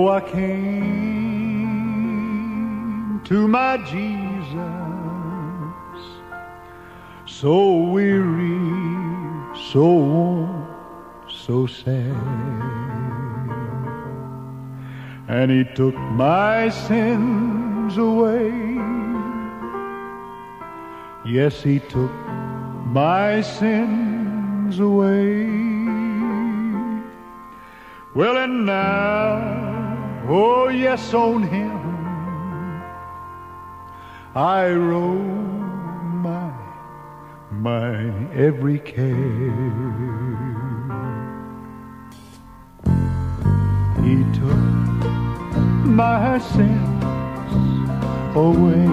Oh, I came to my Jesus, so weary, so worn, so sad. And he took my sins away. Yes, he took my sins away. Well, and now, oh yes, on him I roll my, my every care. He took my sins away.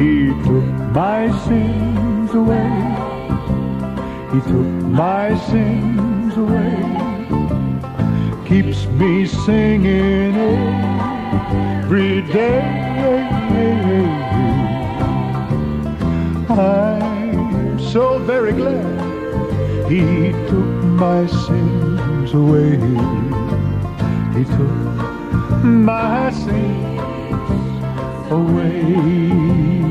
He took my sins away. He took my sins away. Keeps me singing oh, every day. I'm so very glad he took my sins away. He took my sins away.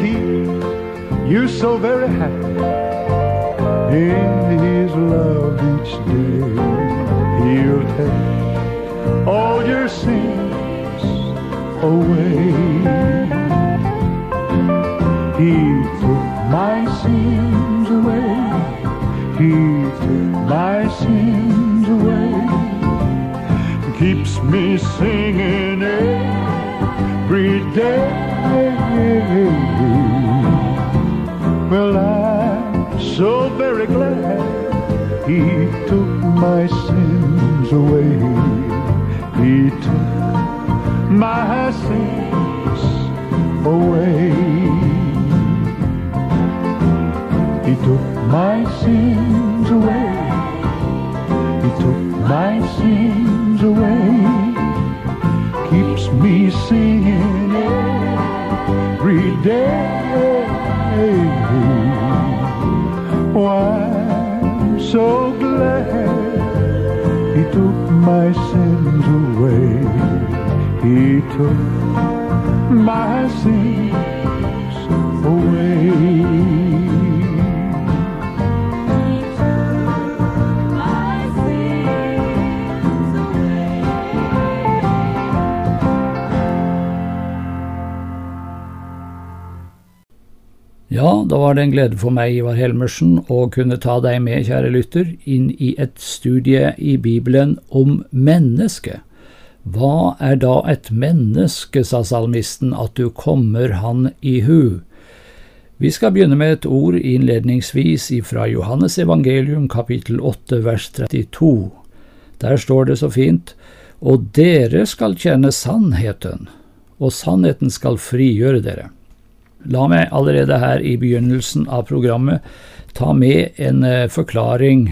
Keep you so very happy in his love each day. He'll take all your sins away. He took my sins away. He took my sins away. Keeps me singing every day. Well, I'm so very glad he took my sins away. He took my sins away. Day. Oh, I'm so glad he took my sins away. He took my sins var det en glede for meg, Ivar Helmersen, å kunne ta deg med, kjære lytter, inn i et studie i Bibelen om mennesket. Hva er da et menneske, sa salmisten, at du kommer han i hu? Vi skal begynne med et ord innledningsvis fra Johannes evangelium kapittel 8 vers 32. Der står det så fint, og dere skal kjenne sannheten, og sannheten skal frigjøre dere. La meg allerede her i begynnelsen av programmet ta med en forklaring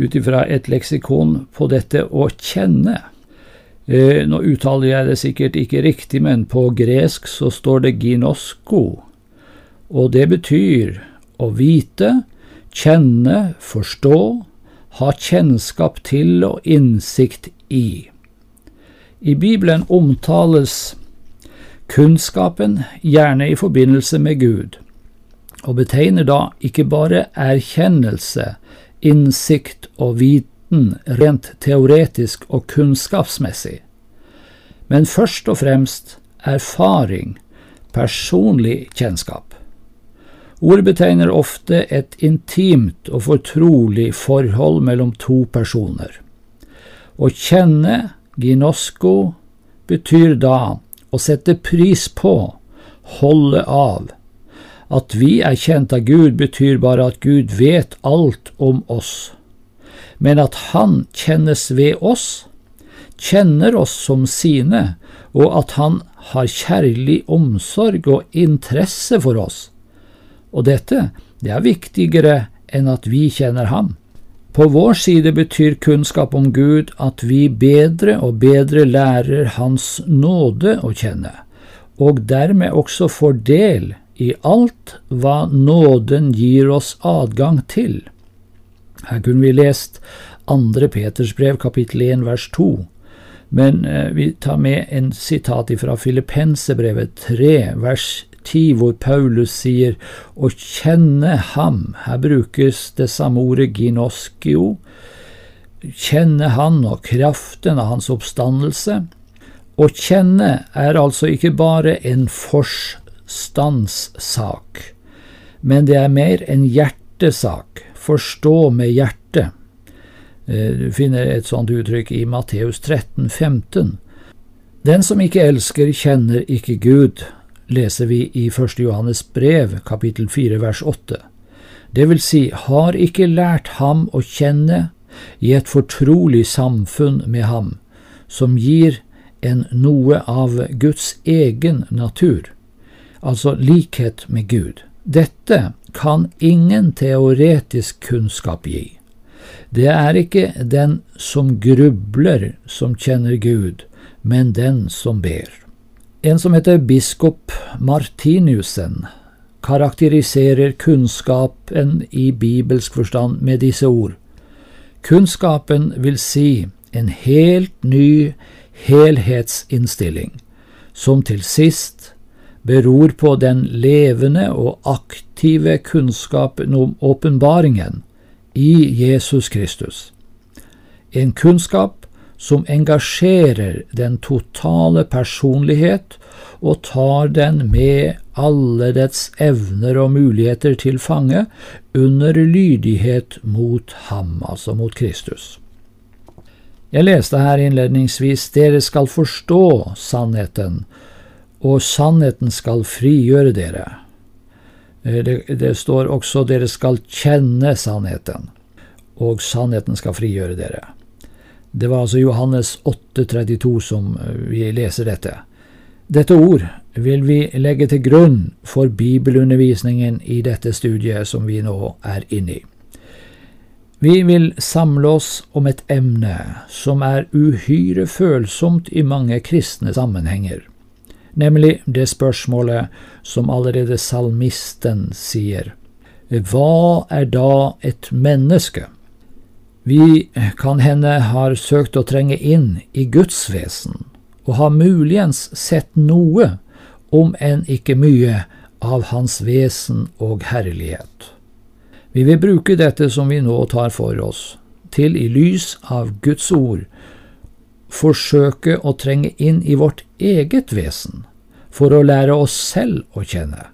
ut ifra et leksikon på dette å kjenne. Nå uttaler jeg det sikkert ikke riktig, men på gresk så står det ginosko, og det betyr å vite, kjenne, forstå, ha kjennskap til og innsikt i. I Bibelen omtales kunnskapen gjerne i forbindelse med Gud, og betegner da ikke bare erkjennelse, innsikt og viten rent teoretisk og kunnskapsmessig, men først og fremst erfaring, personlig kjennskap. Ordet betegner ofte et intimt og fortrolig forhold mellom to personer. Å kjenne, ginosko, betyr da å sette pris på, holde av. At vi er kjent av Gud, betyr bare at Gud vet alt om oss. Men at Han kjennes ved oss, kjenner oss som sine, og at Han har kjærlig omsorg og interesse for oss. Og dette, det er viktigere enn at vi kjenner Ham. På vår side betyr kunnskap om Gud at vi bedre og bedre lærer Hans nåde å kjenne, og dermed også får del i alt hva nåden gir oss adgang til. Her kunne vi lest andre Peters brev kapittel 1 vers 2, men eh, vi tar med en sitat fra Filippensebrevet 3, vers 10, hvor Paulus sier å kjenne ham. Her brukes det samme ordet ginoskio. Kjenne han og kraften av hans oppstandelse. Å kjenne er altså ikke bare en forstandssak, men det er mer en hjertesak. Forstå med hjertet. Eh, du finner et sånt uttrykk i Matteus 13, 15. Den som ikke elsker, kjenner ikke Gud, leser vi i 1. Johannes brev, kapittel 4, vers 8. Det vil si, har ikke lært ham å kjenne i et fortrolig samfunn med ham, som gir en noe av Guds egen natur, altså likhet med Gud. Dette kan ingen teoretisk kunnskap gi. Det er ikke den som grubler som kjenner Gud, men den som ber. En som heter biskop Martinussen, karakteriserer kunnskapen i bibelsk forstand med disse ord. Kunnskapen vil si en helt ny helhetsinnstilling, som til sist beror på den levende og aktive kunnskapen om åpenbaringen, i Jesus Kristus. En kunnskap som engasjerer den totale personlighet og tar den med alle dets evner og muligheter til fange under lydighet mot ham, altså mot Kristus. Jeg leste her innledningsvis dere skal forstå sannheten, og sannheten skal frigjøre dere. Eh, det, det, står også dere skal kjenne sannheten, og sannheten skal frigjøre dere. Det var altså Johannes 8,32 som eh, vi leser dette. Dette ord vil vi legge til grunn for bibelundervisningen i dette studiet som vi nå er inne i. Vi vil samle oss om et emne som er uhyre følsomt i mange kristne sammenhenger nemlig det spørsmålet som allerede salmisten sier. Hva er da et menneske? Vi kan hende har søkt å trenge inn i Guds vesen, og har muligens sett noe, om enn ikke mye, av Hans vesen og herlighet. Vi vil bruke dette som vi nå tar for oss, til i lys av Guds ord forsøke å trenge inn i vårt eget vesen for å lære oss selv å kjenne.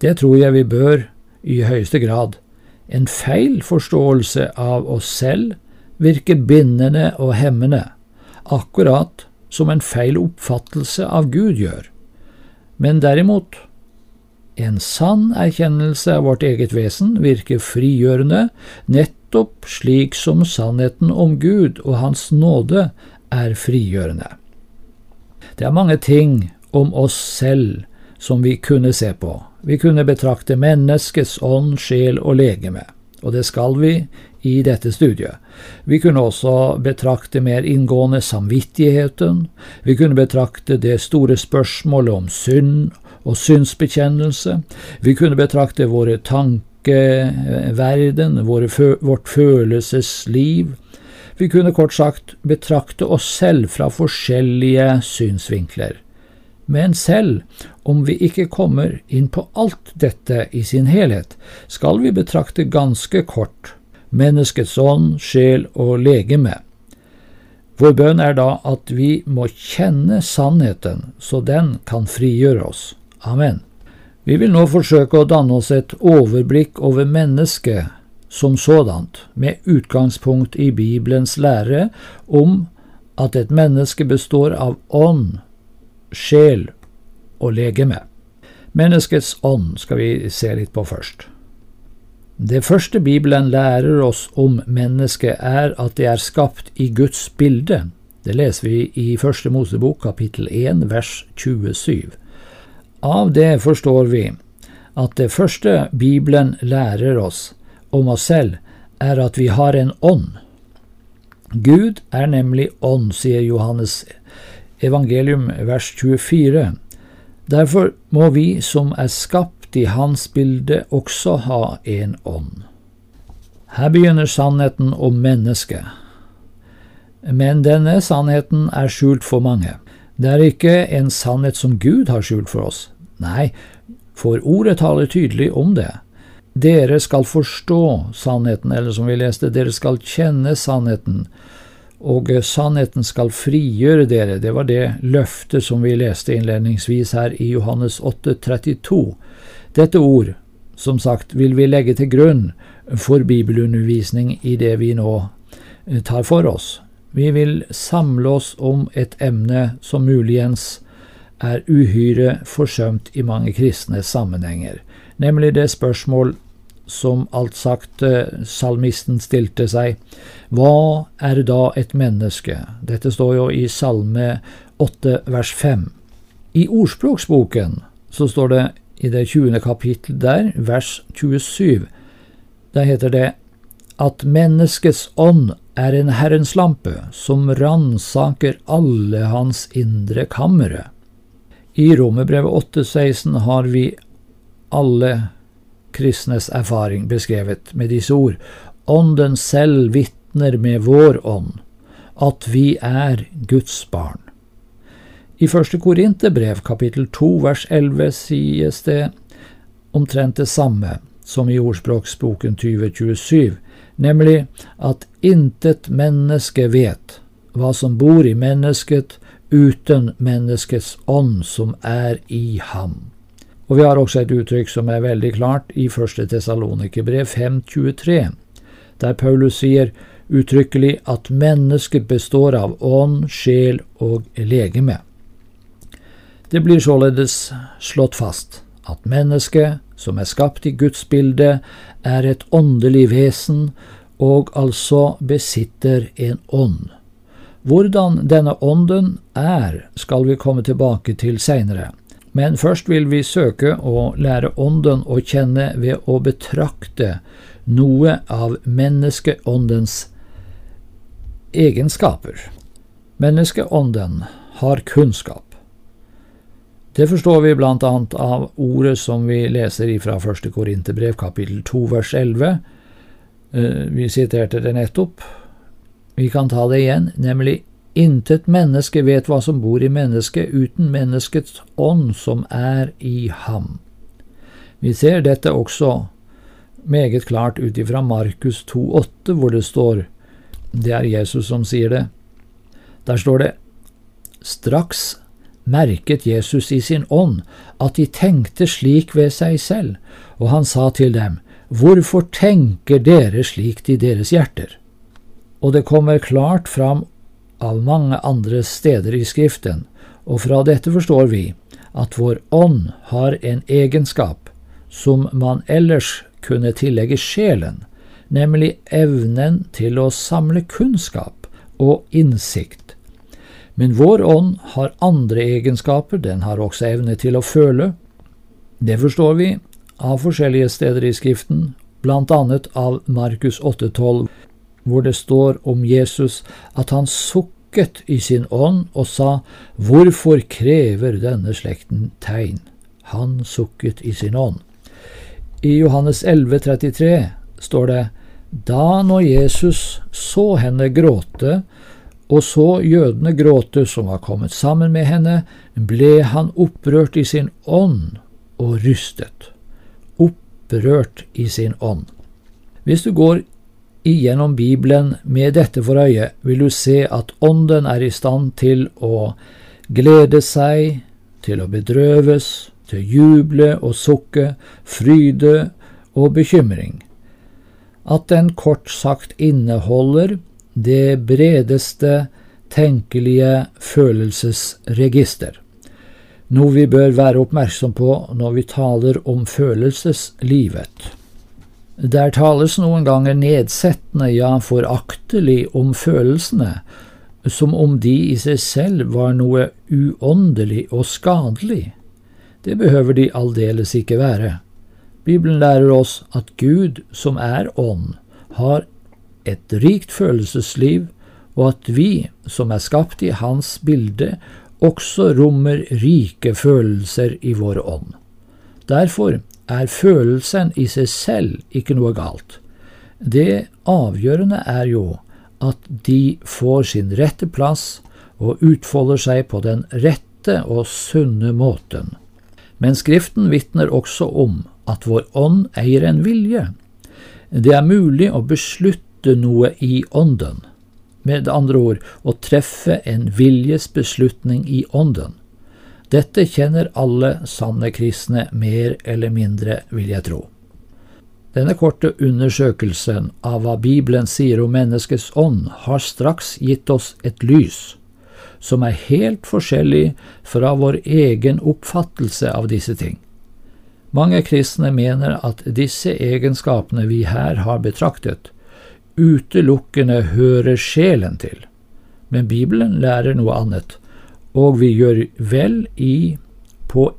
Det tror jeg vi bør i høyeste grad. En feil forståelse av oss selv virker bindende og hemmende, akkurat som en feil oppfattelse av Gud gjør. Men derimot, en sann erkjennelse av vårt eget vesen virker frigjørende, nettopp slik som sannheten om Gud og Hans nåde er frigjørende. Det er mange ting om oss selv som vi kunne se på. Vi kunne betrakte menneskets ånd, sjel og legeme, og det skal vi i dette studiet. Vi kunne også betrakte mer inngående samvittigheten, vi kunne betrakte det store spørsmålet om synd og synsbekjennelse, vi kunne betrakte våre tankeverden, våre, vårt følelsesliv, vi kunne kort sagt betrakte oss selv fra forskjellige synsvinkler. Men selv om vi ikke kommer inn på alt dette i sin helhet, skal vi betrakte ganske kort menneskets ånd, sjel og legeme. Vår bønn er da at vi må kjenne sannheten, så den kan frigjøre oss. Amen. Vi vil nå forsøke å danne oss et overblikk over mennesket som sådant, med utgangspunkt i Bibelens lære om at et menneske består av ånd, sjel og legeme. Menneskets ånd skal vi se litt på først. Det første Bibelen lærer oss om mennesket, er at det er skapt i Guds bilde. Det leser vi i Første Mosebok kapittel 1 vers 27. Av det forstår vi at det første Bibelen lærer oss om oss selv, er at vi har en ånd. Gud er nemlig ånd, sier Johannes evangelium vers 24. Derfor må vi som er skapt i Hans bilde, også ha en ånd. Her begynner sannheten om mennesket. Men denne sannheten er skjult for mange. Det er ikke en sannhet som Gud har skjult for oss. Nei, for ordet taler tydelig om det. Dere skal forstå sannheten, eller som vi leste, dere skal kjenne sannheten, og sannheten skal frigjøre dere. Det var det løftet som vi leste innledningsvis her i Johannes 8, 32. Dette ord, som sagt, vil vi legge til grunn for bibelundervisning i det vi nå tar for oss. Vi vil samle oss om et emne som muligens er uhyre forsømt i mange kristne sammenhenger, nemlig det spørsmål som alt sagt eh, salmisten stilte seg, hva er da et menneske? Dette står jo i Salme 8 vers 5. I Ordspråksboken så står det i det 20. kapittel der, vers 27, der heter det at menneskets ånd er en Herrens lampe som ransaker alle hans indre kamre. I Romerbrevet 8,16 har vi alle kristnes erfaring beskrevet med disse ord. Ånden selv vitner med vår ånd at vi er Guds barn. I første Korinterbrev kapittel 2 vers 11 sies det omtrent det samme som i Ordspråksboken 2027, nemlig at intet menneske vet hva som bor i mennesket uten menneskets ånd som er i ham. Og vi har også et uttrykk som er veldig klart i 1. Tessalonikerbrev 5.23, der Paulus sier uttrykkelig at mennesket består av ånd, sjel og legeme. Det blir således slått fast at mennesket, som er skapt i Guds bilde, er et åndelig vesen og altså besitter en ånd. Hvordan denne ånden er, skal vi komme tilbake til seinere, men først vil vi søke å lære ånden å kjenne ved å betrakte noe av menneskeåndens egenskaper. Menneskeånden har kunnskap. Det forstår vi annet av ordet som vi leser fra første Korinterbrev kapittel 2 vers 11. Eh, vi siterte det nettopp. Vi kan ta det igjen, nemlig Intet menneske vet hva som bor i mennesket uten menneskets ånd som er i ham. Vi ser dette også meget klart ut ifra Markus 2,8, hvor det står Det er Jesus som sier det. Der står det Straks merket Jesus i sin ånd at de tenkte slik ved seg selv, og han sa til dem, Hvorfor tenker dere slikt i deres hjerter? Og det kommer klart fram av mange andre steder i Skriften, og fra dette forstår vi at vår ånd har en egenskap som man ellers kunne tillegge sjelen, nemlig evnen til å samle kunnskap og innsikt. Men vår ånd har andre egenskaper, den har også evne til å føle. Det forstår vi av forskjellige steder i Skriften, annet av Markus 8,12, hvor det står om Jesus at han sukket i sin ånd og sa, Hvorfor krever denne slekten tegn? Han sukket i sin ånd. I Johannes 11, 33 står det, Da når Jesus så henne gråte, og så jødene gråte som var kommet sammen med henne, ble han opprørt i sin ånd og rystet. Opprørt i sin ånd. Hvis du går igjennom Bibelen med dette for øye, vil du se at Ånden er i stand til å glede seg, til å bedrøves, til juble og sukke, fryde og bekymring. At den kort sagt inneholder det bredeste tenkelige følelsesregister, noe vi bør være oppmerksom på når vi taler om følelseslivet. Der tales noen ganger nedsettende, ja foraktelig, om følelsene, som om de i seg selv var noe uåndelig og skadelig. Det behøver de aldeles ikke være. Bibelen lærer oss at Gud, som er ånd, har et rikt følelsesliv, og at vi, som er skapt i Hans bilde, også rommer rike følelser i vår ånd. Derfor er følelsen i seg selv ikke noe galt. Det avgjørende er jo at de får sin rette plass og utfolder seg på den rette og sunne måten. Men Skriften vitner også om at vår ånd eier en vilje. Det er mulig å beslutte noe i ånden, med andre ord å treffe en viljesbeslutning i ånden. Dette kjenner alle sanne kristne mer eller mindre, vil jeg tro. Denne korte undersøkelsen av hva Bibelen sier om menneskets ånd, har straks gitt oss et lys som er helt forskjellig fra vår egen oppfattelse av disse ting. Mange kristne mener at disse egenskapene vi her har betraktet, utelukkende hører sjelen til, men Bibelen lærer noe annet, og vi gjør vel i på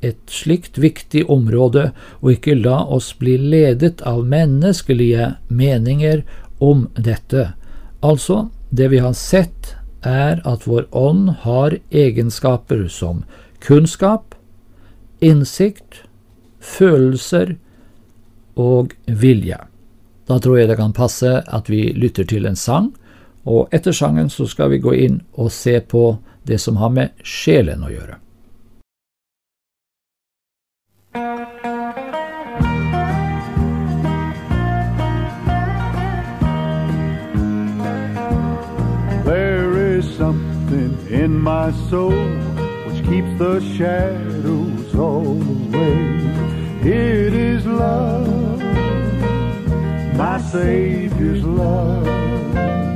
et slikt viktig område og ikke la oss bli ledet av menneskelige meninger om dette. Altså, det vi har sett, er at vår ånd har egenskaper som kunnskap, innsikt, følelser og vilje. Da tror jeg det kan passe at vi lytter til en sang, og etter sangen så skal vi gå inn og se på det som har med sjelen å gjøre. in my soul, which keeps the shadows all away. It is love, my Savior's love.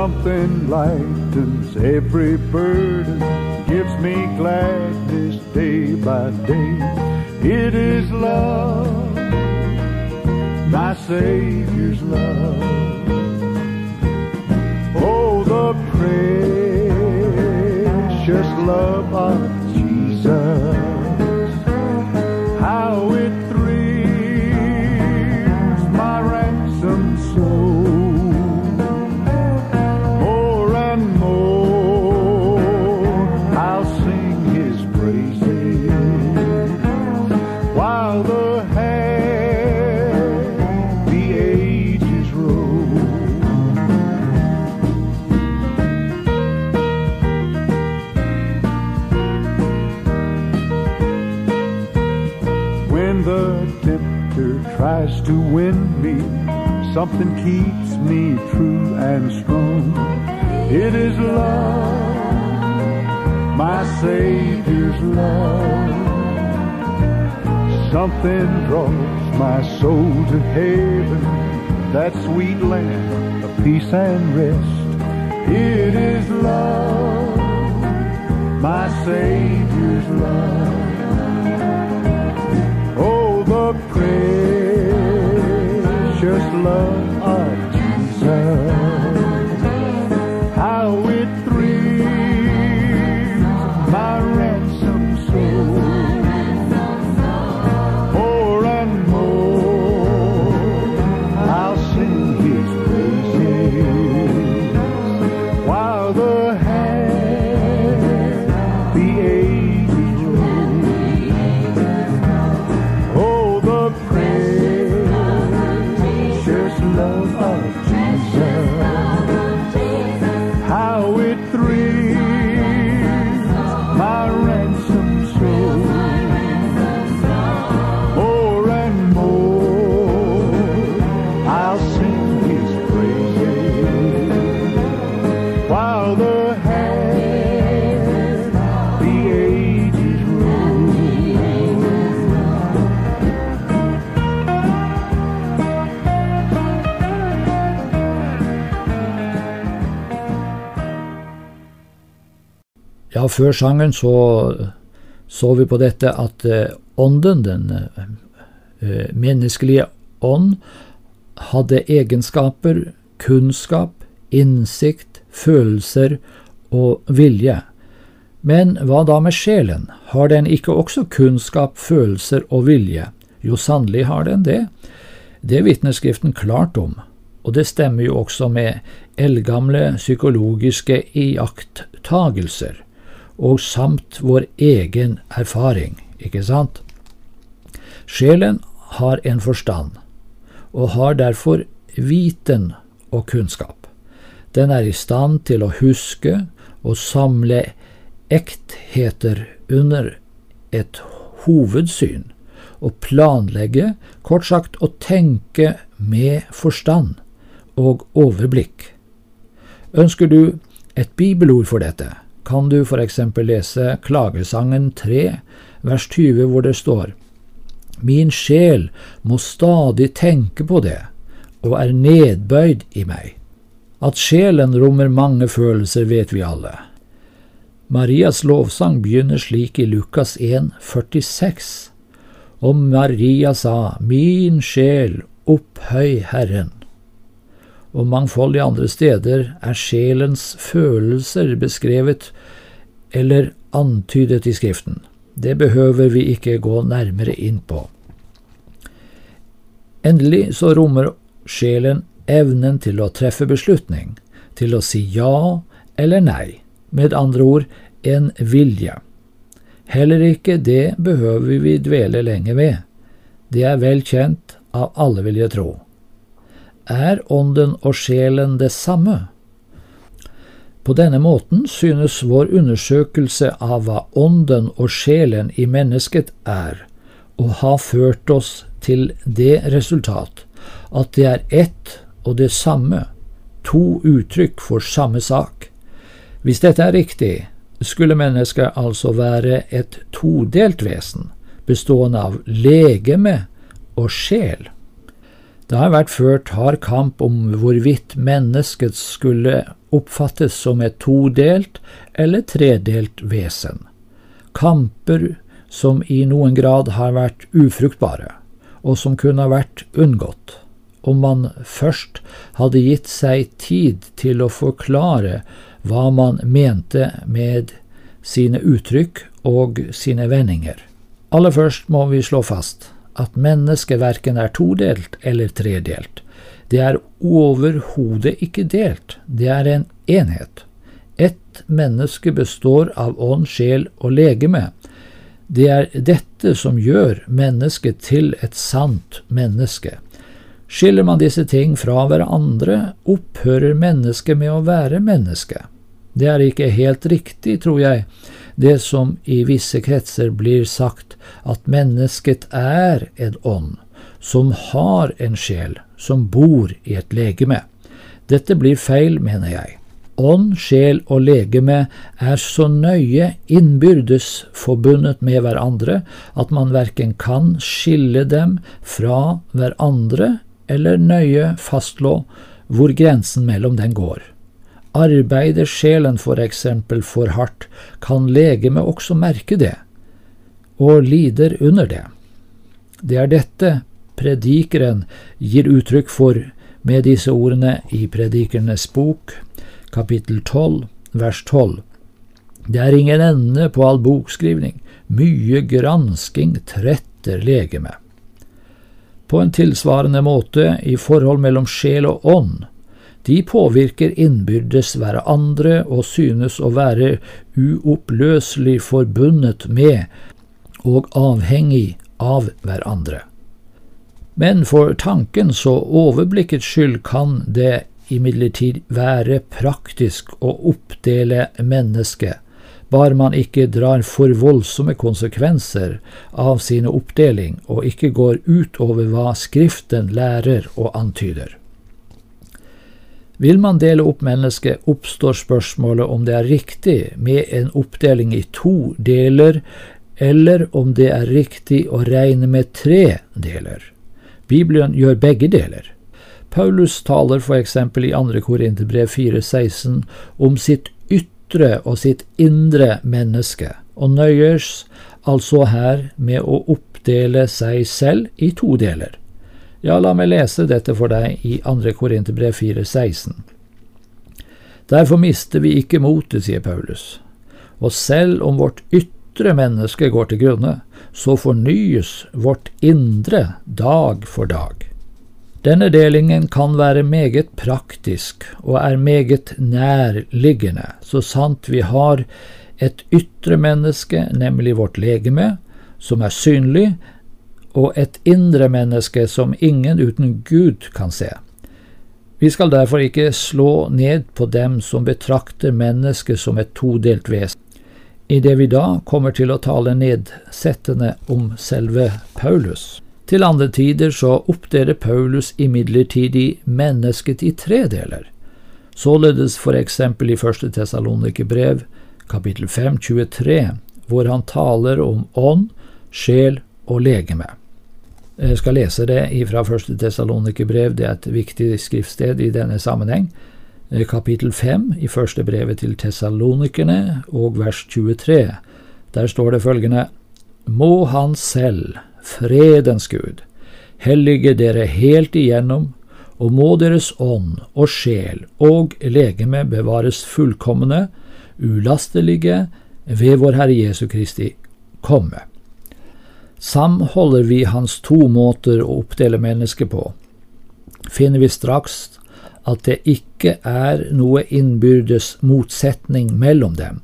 Something lightens every burden, gives me gladness day by day. It is love, my Savior's love. Oh, the precious love of Jesus. To win me, something keeps me true and strong. It is love, my Savior's love. Something draws my soul to heaven, that sweet land of peace and rest. It is love, my Savior's love. Oh, the precious love of Jesus. Før sangen så så vi på dette at eh, ånden, den eh, menneskelige ånd, hadde egenskaper, kunnskap, innsikt, følelser og vilje. Men hva da med sjelen, har den ikke også kunnskap, følelser og vilje? Jo, sannelig har den det. Det vitner Skriften klart om, og det stemmer jo også med eldgamle psykologiske iakttagelser, og samt vår egen erfaring, ikke sant? Sjelen har en forstand, og har derfor viten og kunnskap. Den er i stand til å huske og samle ektheter under et hovedsyn, og planlegge, kort sagt å tenke med forstand og overblikk. Ønsker du et bibelord for dette, kan du for eksempel lese Klagesangen 3, vers 20, hvor det står Min sjel må stadig tenke på det, og er nedbøyd i meg. At sjelen rommer mange følelser, vet vi alle. Marias lovsang begynner slik i Lukas 1, 46. Og Maria sa, Min sjel, opphøy Herren. Og mangfoldige andre steder er sjelens følelser beskrevet eller antydet i Skriften. Det behøver vi ikke gå nærmere inn på. Endelig så rommer sjelen evnen til å treffe beslutning, til å si ja eller nei med andre ord en vilje. Heller ikke det behøver vi dvele lenge ved. Det er vel kjent av alle, vil jeg tro. Er ånden og sjelen det samme? På denne måten synes vår undersøkelse av hva ånden og sjelen i mennesket er, å ha ført oss til det resultat at det er ett og det samme, to uttrykk for samme sak. Hvis dette er riktig, skulle mennesket altså være et todelt vesen, bestående av legeme og sjel. Det har vært ført hard kamp om hvorvidt mennesket skulle oppfattes som et todelt eller tredelt vesen. Kamper som i noen grad har vært ufruktbare, og som kunne ha vært unngått om man først hadde gitt seg tid til å forklare hva man mente med sine uttrykk og sine vendinger. Aller først må vi slå fast at mennesket verken er todelt eller tredelt. Det er overhodet ikke delt, det er en enhet. Ett menneske består av ånd, sjel og legeme. Det er dette som gjør mennesket til et sant menneske. Skiller man disse ting fra hverandre, opphører mennesket med å være menneske. Det er ikke helt riktig, tror jeg, det som i visse kretser blir sagt, at mennesket er en ånd, som har en sjel, som bor i et legeme. Dette blir feil, mener jeg. Ånd, sjel og legeme er så nøye innbyrdes forbundet med hverandre at man verken kan skille dem fra hverandre eller nøye fastslå hvor grensen mellom den går. Arbeider sjelen for eksempel for hardt, kan legemet også merke det, og lider under det. Det er dette predikeren gir uttrykk for med disse ordene i Predikernes bok, kapittel 12, vers 12. Det er ingen ende på all bokskrivning, mye gransking tretter legemet på en tilsvarende måte i forhold mellom sjel og ånd. De påvirker innbyrdes hverandre og synes å være uoppløselig forbundet med og avhengig av hverandre. Men for tankens og overblikkets skyld kan det imidlertid være praktisk å oppdele mennesket bare man ikke drar for voldsomme konsekvenser av sine oppdeling og ikke går utover hva Skriften lærer og antyder. Vil man dele opp mennesket, oppstår spørsmålet om det er riktig med en oppdeling i to deler, eller om det er riktig å regne med tre deler. Bibelen gjør begge deler. Paulus taler eksempel i 2. Korinterbrev 4,16 om sitt ytre og sitt indre menneske, og nøyes altså her med å oppdele seg selv i to deler. Ja, la meg lese dette for deg i 2. Korinterbrev 4,16. Derfor mister vi ikke motet, sier Paulus, og selv om vårt ytre menneske går til grunne, så fornyes vårt indre dag for dag. Denne delingen kan være meget praktisk og er meget nærliggende, så sant vi har et ytre menneske, nemlig vårt legeme, som er synlig, og et indre menneske som ingen uten Gud kan se. Vi skal derfor ikke slå ned på dem som betrakter mennesket som et todelt vesen, idet vi da kommer til å tale nedsettende om selve Paulus. Til andre tider så oppdeler Paulus imidlertid mennesket i tre deler. Således for eksempel i første Tesalonikerbrev, kapittel 5, 23, hvor han taler om ånd, sjel og legeme. Jeg skal lese det fra første Tessalonikerbrev, det er et viktig skriftsted i denne sammenheng. Eh, kapittel 5 i første brevet til tessalonikerne og vers 23. Der står det følgende Må Han selv, fredens Gud, hellige dere helt igjennom, og må deres ånd og sjel og legeme bevares fullkomne, ulastelige, ved vår Herre Jesu Kristi komme. Samholder vi hans to måter å oppdele mennesket på, finner vi straks at det ikke er noe innbyrdes motsetning mellom dem.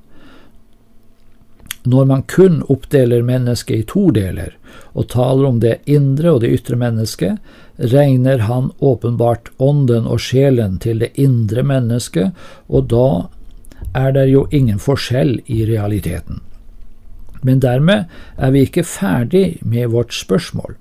Når man kun oppdeler mennesket i to deler, og taler om det indre og det ytre mennesket, regner han åpenbart ånden og sjelen til det indre mennesket, og da er det jo ingen forskjell i realiteten. Men dermed er vi ikke ferdig med vårt spørsmål.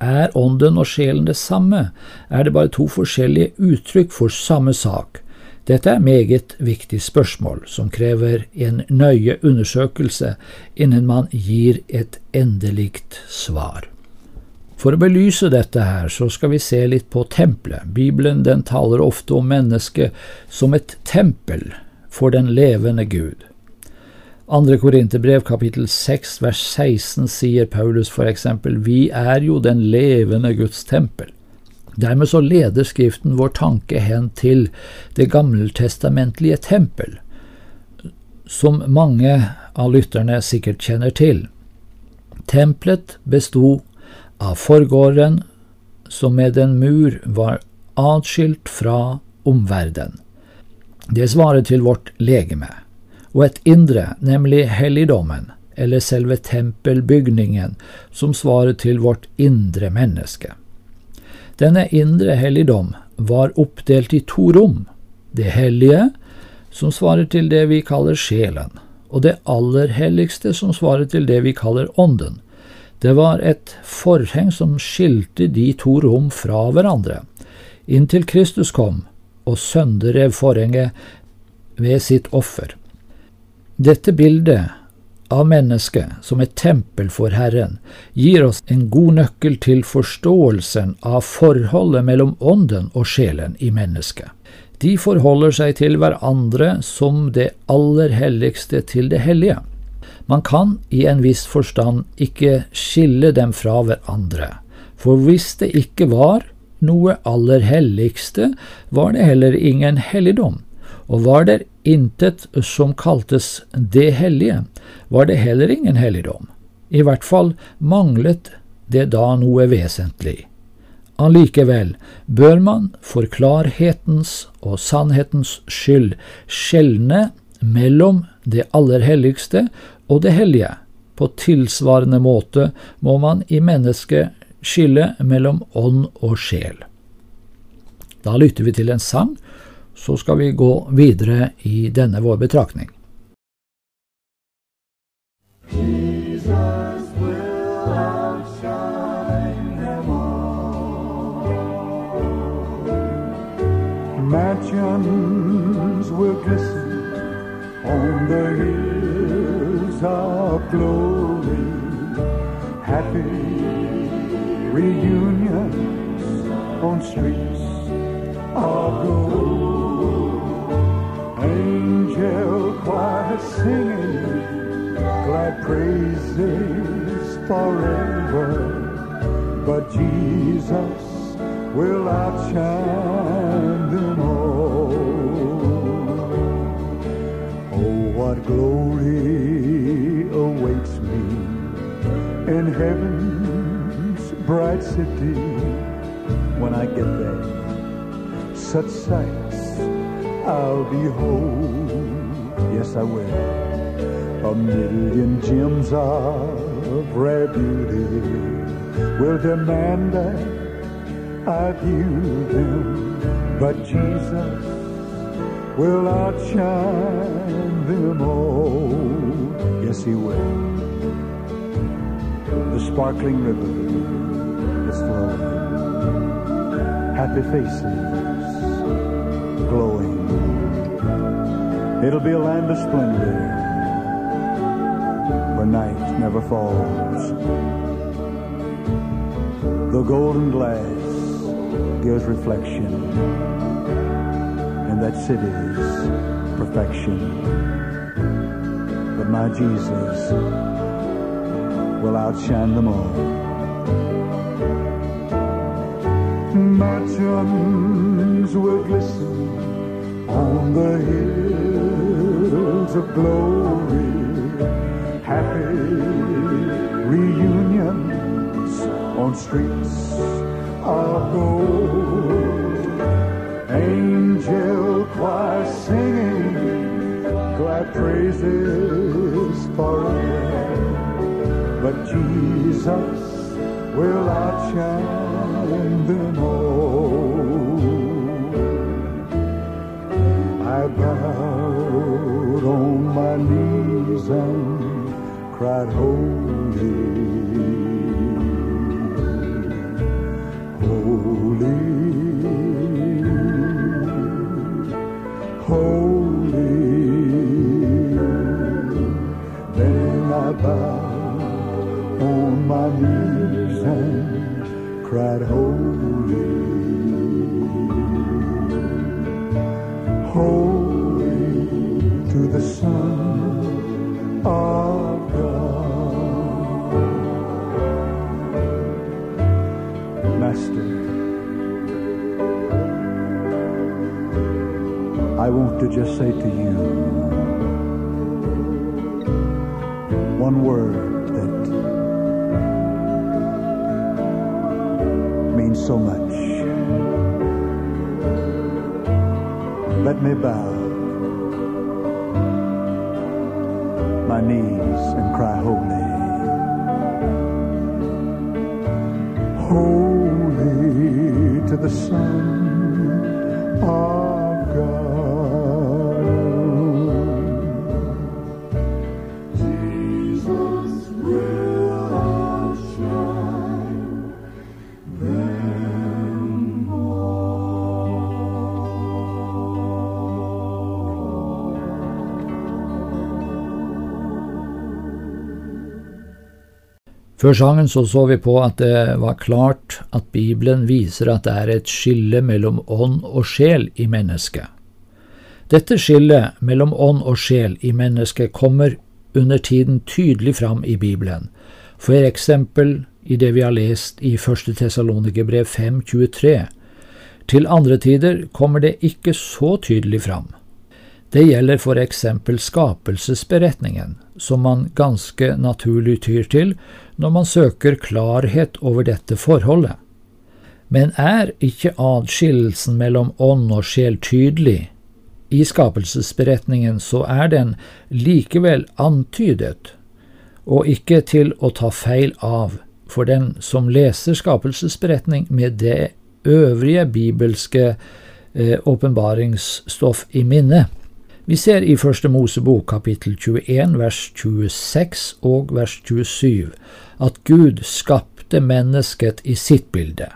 Er ånden og sjelen det samme? Er det bare to forskjellige uttrykk for samme sak? Dette er meget viktig spørsmål, som krever en nøye undersøkelse innen man gir et endelikt svar. For å belyse dette her, så skal vi se litt på tempelet. Bibelen den taler ofte om mennesket som et tempel for den levende Gud. Andre Korinterbrev kapittel 6 vers 16 sier Paulus eksempel, Vi er jo den levende Guds tempel. Dermed så leder Skriften vår tanke hen til det gammeltestamentlige tempel, som mange av lytterne sikkert kjenner til. Tempelet besto av forgården, som med en mur var atskilt fra omverdenen. Det svarer til vårt legeme og et indre, nemlig helligdommen, eller selve tempelbygningen, som svarer til vårt indre menneske. Denne indre helligdom var oppdelt i to rom, det hellige, som svarer til det vi kaller sjelen, og det aller helligste, som svarer til det vi kaller ånden. Det var et forheng som skilte de to rom fra hverandre, inntil Kristus kom og sønderrev forhenget ved sitt offer. Dette bildet av mennesket som et tempel for Herren gir oss en god nøkkel til forståelsen av forholdet mellom ånden og sjelen i mennesket. De forholder seg til hverandre som det aller helligste til det hellige. Man kan i en viss forstand ikke skille dem fra hverandre, for hvis det ikke var noe aller helligste, var det heller ingen helligdom og var der intet som kaltes det hellige, var det heller ingen helligdom. I hvert fall manglet det da noe vesentlig. Allikevel bør man for klarhetens og sannhetens skyld skjelne mellom det aller helligste og det hellige. På tilsvarende måte må man i mennesket skille mellom ånd og sjel. Da lytter vi til en sang så skal vi gå videre i denne vår betraktning. Mansions will glisten on the hills of glory. Happy reunions on streets of gold. Singing glad praises forever. But Jesus will outshine them all. Oh, what glory awaits me in heaven's bright city when I get there. Such sights I'll behold. Yes, I will. A million gems of rare beauty will demand that I view them, but Jesus will outshine them all. Yes, He will. The sparkling river is flowing, happy faces glowing. It'll be a land of splendor where night never falls. The golden glass gives reflection in that city's perfection. But my Jesus will outshine them all. Merchants will glisten on the of glory. Happy reunions on streets of gold. Angel choir singing glad praises forever. But Jesus will outshine them all. Cried, Holy. Holy, holy. Then I bowed on my knees and cried, Holy, Want to just say to you one word that means so much. Let me bow my knees and cry holy. Holy to the Son Før sangen så, så vi på at det var klart at Bibelen viser at det er et skille mellom ånd og sjel i mennesket. Dette skillet mellom ånd og sjel i mennesket kommer under tiden tydelig fram i Bibelen, for eksempel i det vi har lest i 1. Tessalonikerbrev 5.23. Til andre tider kommer det ikke så tydelig fram. Det gjelder for eksempel skapelsesberetningen, som man ganske naturlig tyr til når man søker klarhet over dette forholdet. Men er ikke adskillelsen mellom ånd og sjel tydelig? I skapelsesberetningen så er den likevel antydet, og ikke til å ta feil av for den som leser skapelsesberetning med det øvrige bibelske åpenbaringsstoff i minne. Vi ser i Første Mosebok kapittel 21 vers 26 og vers 27 at Gud skapte mennesket i sitt bilde.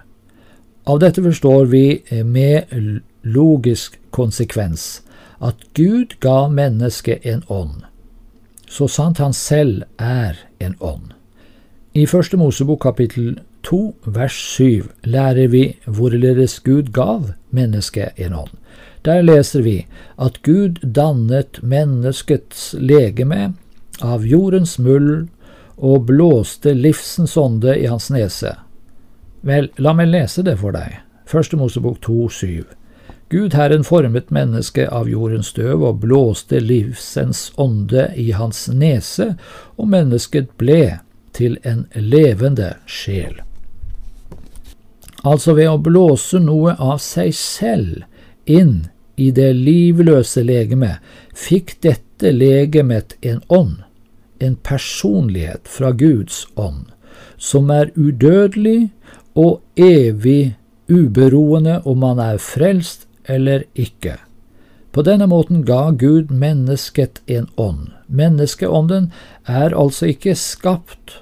Av dette forstår vi med logisk konsekvens at Gud ga mennesket en ånd, så sant han selv er en ånd. I Første Mosebok kapittel 2 vers 7 lærer vi hvorledes Gud gav mennesket en ånd. Der leser vi at Gud dannet menneskets legeme av jordens muld og blåste livsens ånde i hans nese. Vel, la meg lese det for deg. Første Mosebok 2,7. Gud Herren formet mennesket av jordens støv og blåste livsens ånde i hans nese, og mennesket ble til en levende sjel. Altså ved å blåse noe av seg selv inn i det livløse legemet, fikk dette legemet en ånd, en personlighet fra Guds ånd, som er udødelig og evig uberoende om man er frelst eller ikke. På denne måten ga Gud mennesket en ånd. Menneskeånden er altså ikke skapt,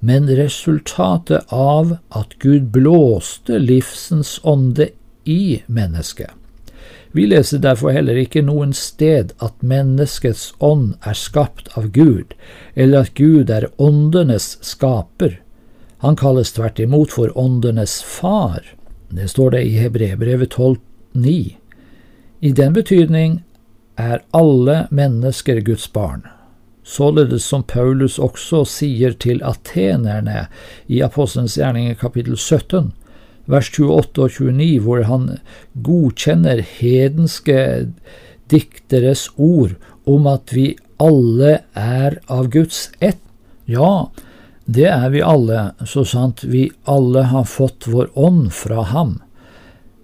men resultatet av at Gud blåste livsens ånde i mennesket. Vi leser derfor heller ikke noen sted at menneskets ånd er skapt av Gud, eller at Gud er åndenes skaper. Han kalles tvert imot for åndenes far. Det står det i Hebrebrevet 12,9. I den betydning er alle mennesker Guds barn, således som Paulus også sier til atenerne i Apostelens gjerninger kapittel 17, vers 28 og 29, hvor han godkjenner hedenske dikteres ord om at vi alle er av Guds ett. Ja, det er vi alle, så sant vi alle har fått vår ånd fra ham.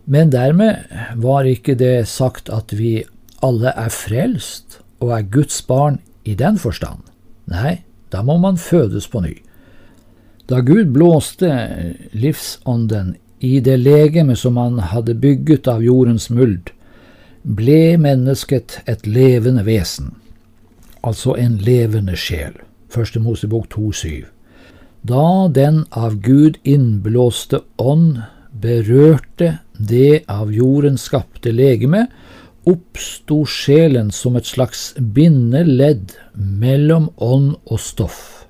Men dermed var ikke det sagt at vi alle er frelst og er Guds barn i den forstand. Nei, da må man fødes på ny. Da Gud blåste livsånden i det legeme som han hadde bygget av jordens muld, ble mennesket et levende vesen, altså en levende sjel. Første Mosebok 2,7. Da den av Gud innblåste ånd berørte det av jorden skapte legeme, oppsto sjelen som et slags bindeledd mellom ånd og stoff.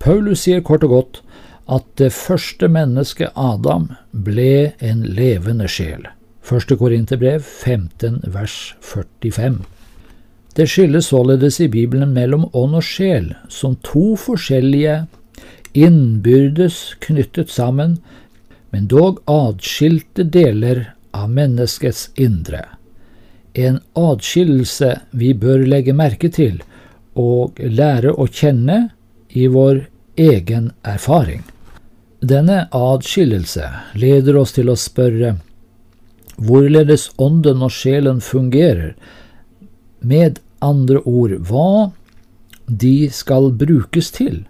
Paulus sier kort og godt at det første mennesket, Adam, ble en levende sjel. Første Korinterbrev 15 vers 45. Det skilles således i Bibelen mellom ånd og sjel som to forskjellige, innbyrdes knyttet sammen, men dog adskilte deler av menneskets indre. En adskillelse vi bør legge merke til og lære å kjenne i vår egen erfaring. Denne adskillelse leder oss til å spørre hvorledes ånden og sjelen fungerer, med andre ord hva de skal brukes til.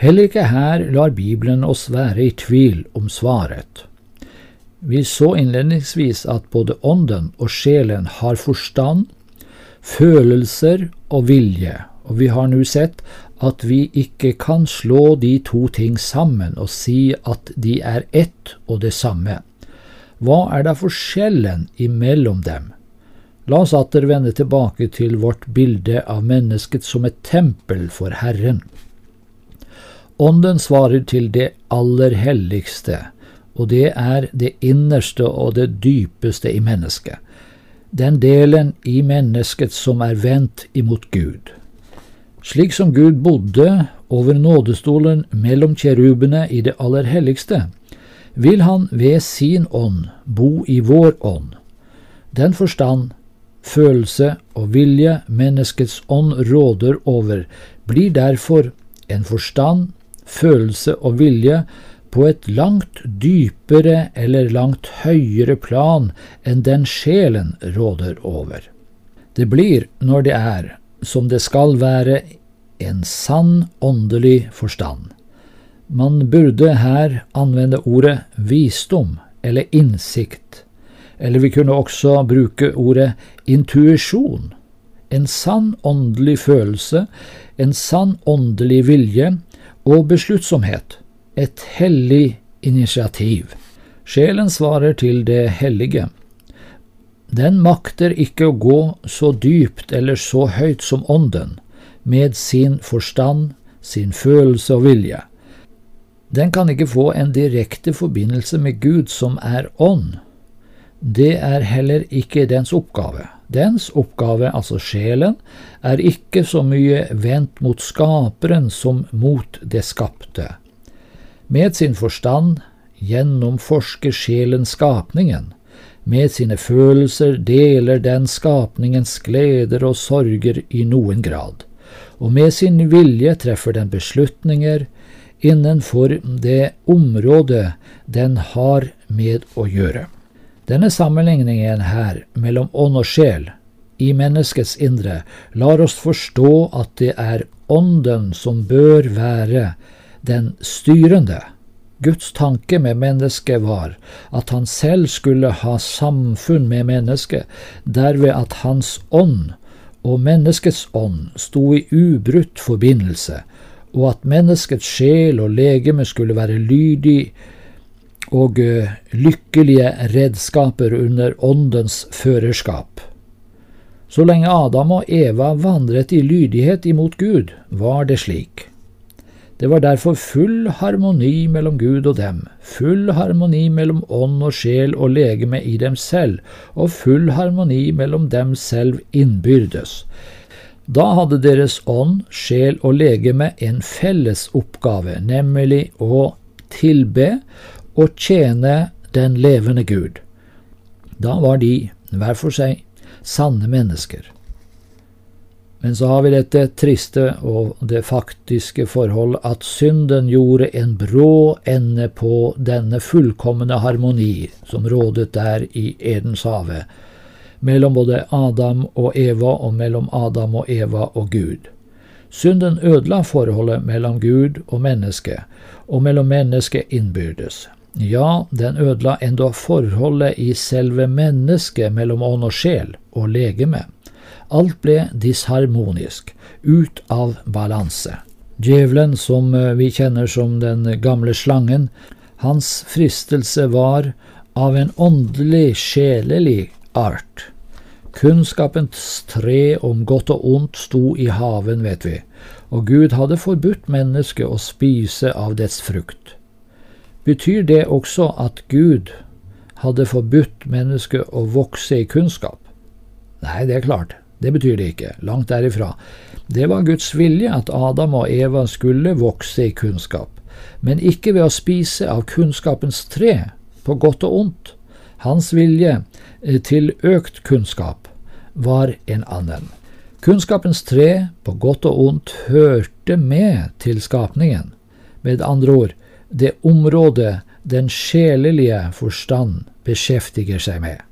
Heller ikke her lar Bibelen oss være i tvil om svaret. Vi så innledningsvis at både ånden og sjelen har forstand, følelser og vilje, og vi har nå sett at vi ikke kan slå de to ting sammen og si at de er ett og det samme. Hva er da forskjellen imellom dem? La oss atter vende tilbake til vårt bilde av mennesket som et tempel for Herren. Ånden svarer til det aller helligste, og det er det innerste og det dypeste i mennesket, den delen i mennesket som er vendt imot Gud. Slik som Gud bodde over nådestolen mellom kjerubene i det aller helligste, vil han ved sin ånd bo i vår ånd. Den forstand, følelse og vilje menneskets ånd råder over, blir derfor en forstand følelse og vilje på et langt dypere eller langt høyere plan enn den sjelen råder over. Det blir, når det er, som det skal være, en sann åndelig forstand. Man burde her anvende ordet visdom eller innsikt, eller vi kunne også bruke ordet intuisjon. En sann åndelig følelse, en sann åndelig vilje, og besluttsomhet, et hellig initiativ. Sjelen svarer til det hellige. Den makter ikke å gå så dypt eller så høyt som ånden, med sin forstand, sin følelse og vilje. Den kan ikke få en direkte forbindelse med Gud som er ånd. Det er heller ikke dens oppgave. Dens oppgave, altså sjelen, er ikke så mye vendt mot skaperen som mot det skapte. Med sin forstand gjennomforsker sjelen skapningen. Med sine følelser deler den skapningens gleder og sorger i noen grad, og med sin vilje treffer den beslutninger innenfor det området den har med å gjøre. Denne sammenligningen her mellom ånd og sjel i menneskets indre lar oss forstå at det er ånden som bør være den styrende. Guds tanke med mennesket var at han selv skulle ha samfunn med mennesket, derved at hans ånd og menneskets ånd sto i ubrutt forbindelse, og at menneskets sjel og legeme skulle være lydig og eh, lykkelige redskaper under åndens førerskap. Så lenge Adam og Eva vandret i lydighet imot Gud, var det slik. Det var derfor full harmoni mellom Gud og dem, full harmoni mellom ånd og sjel og legeme i dem selv, og full harmoni mellom dem selv innbyrdes. Da hadde deres ånd, sjel og legeme en felles oppgave, nemlig å tilbe og tjene den levende Gud. Da var de, hver for seg, sanne mennesker. Men så har vi dette triste og det faktiske forhold at synden gjorde en brå ende på denne fullkomne harmoni som rådet der i Edenshave, mellom både Adam og Eva og mellom Adam og Eva og Gud. Synden ødela forholdet mellom Gud og menneske, og mellom mennesket innbyrdes. Ja, den ødela enda forholdet i selve mennesket mellom ånd og sjel og legeme. Alt ble disharmonisk, ut av balanse. Djevelen, som eh, vi kjenner som den gamle slangen, hans fristelse var av en åndelig, sjelelig art. Kunnskapens tre om godt og ondt sto i haven, vet vi, og Gud hadde forbudt mennesket å spise av dets frukt. Betyr det også at Gud hadde forbudt mennesket å vokse i kunnskap? Nei, det er klart, det betyr det ikke, langt derifra. Det var Guds vilje at Adam og Eva skulle vokse i kunnskap, men ikke ved å spise av kunnskapens tre, på godt og ondt. Hans vilje eh, til økt kunnskap var en annen. Kunnskapens tre, på godt og ondt, hørte med til skapningen. Med andre ord, det området den sjelelige forstand beskjeftiger seg med.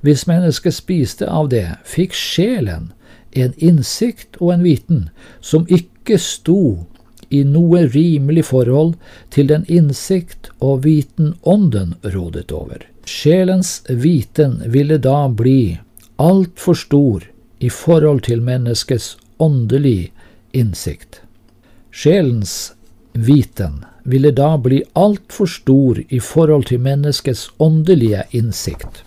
Hvis mennesket spiste av det, fikk sjelen en innsikt og en viten som ikke sto i noe rimelig forhold til den innsikt og viten ånden rådet over. Sjelens viten ville da bli altfor stor i forhold til menneskets åndelig innsikt. Sjelens viten ville da bli altfor stor i forhold til menneskets åndelige innsikt.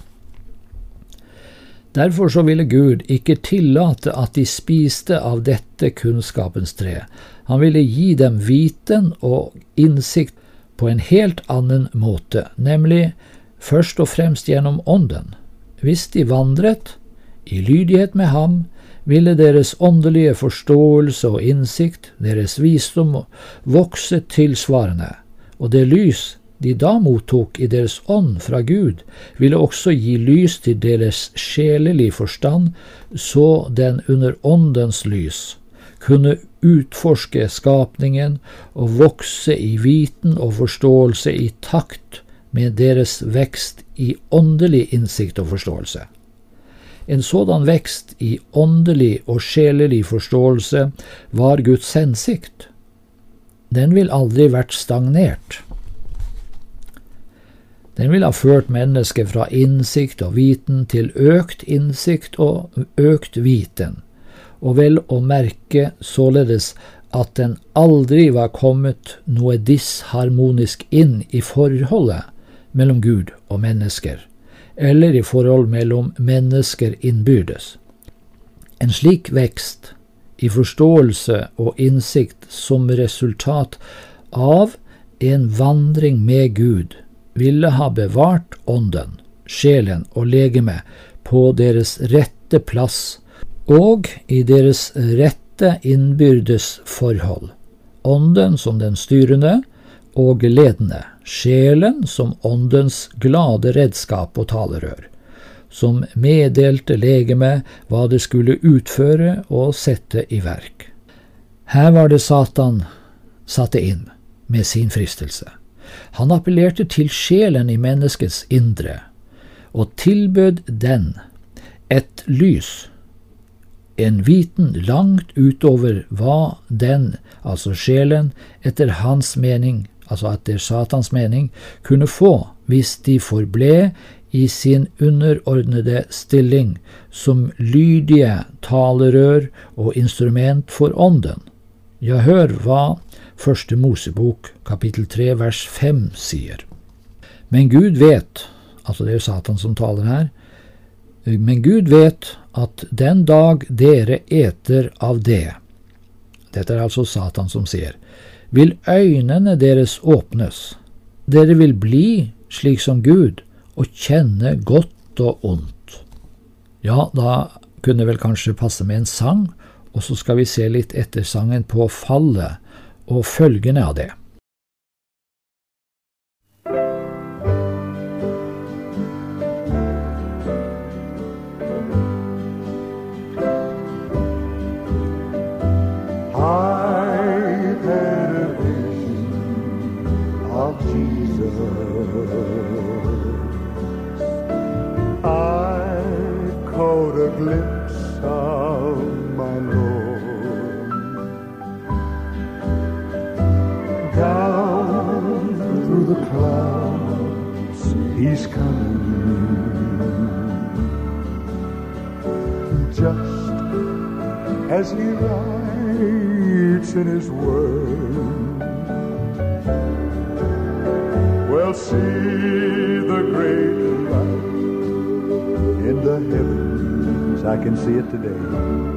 Derfor så ville Gud ikke tillate at de spiste av dette kunnskapens tre. Han ville gi dem viten og innsikt på en helt annen måte, nemlig først og fremst gjennom Ånden. Hvis de vandret i lydighet med ham, ville deres åndelige forståelse og innsikt, deres visdom, vokse tilsvarende, og det lys de da mottok i deres ånd fra Gud, ville også gi lys til deres sjelelige forstand, så den under åndens lys kunne utforske skapningen og vokse i viten og forståelse i takt med deres vekst i åndelig innsikt og forståelse. En sådan vekst i åndelig og sjelelig forståelse var Guds hensikt. Den vil aldri vært stagnert. Den vil ha ført mennesket fra innsikt og viten til økt innsikt og økt viten, og vel å merke således at den aldri var kommet noe disharmonisk inn i forholdet mellom Gud og mennesker, eller i forhold mellom mennesker innbyrdes. En slik vekst i forståelse og innsikt som resultat av en vandring med Gud ville ha bevart ånden, sjelen og legeme på deres rette plass og i deres rette innbyrdes forhold. Ånden som den styrende og ledende, sjelen som åndens glade redskap og talerør, som meddelte legemet hva det skulle utføre og sette i verk. Her var det Satan satte inn med sin fristelse. Han appellerte til sjelen i menneskets indre, og tilbød den et lys, en viten langt utover hva den, altså sjelen, etter hans mening, altså etter Satans mening, kunne få hvis de forble i sin underordnede stilling som lydige talerør og instrument for ånden. Ja, hør hva Første Mosebok kapittel 3 vers 5 sier. Men Gud vet, altså det er jo Satan som taler her, men Gud vet at den dag dere eter av det, dette er altså Satan som sier, vil øynene deres åpnes, dere vil bli slik som Gud og kjenne godt og ondt. Ja, da kunne det vel kanskje passe med en sang og så skal vi se litt etter sangen på fallet og følgene av det. Can see it today.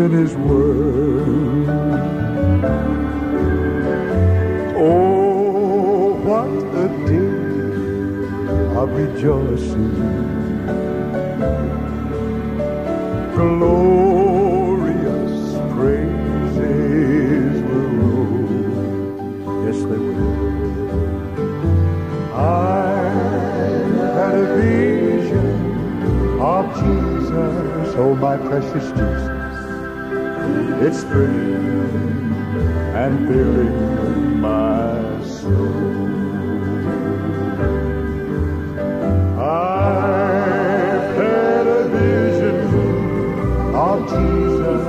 In his word. Oh, what a day of rejoicing. Glorious praises will roll. Yes, they will. I had a vision of Jesus, oh my precious Jesus. It's thrilling and filling my soul. I've had a vision of Jesus.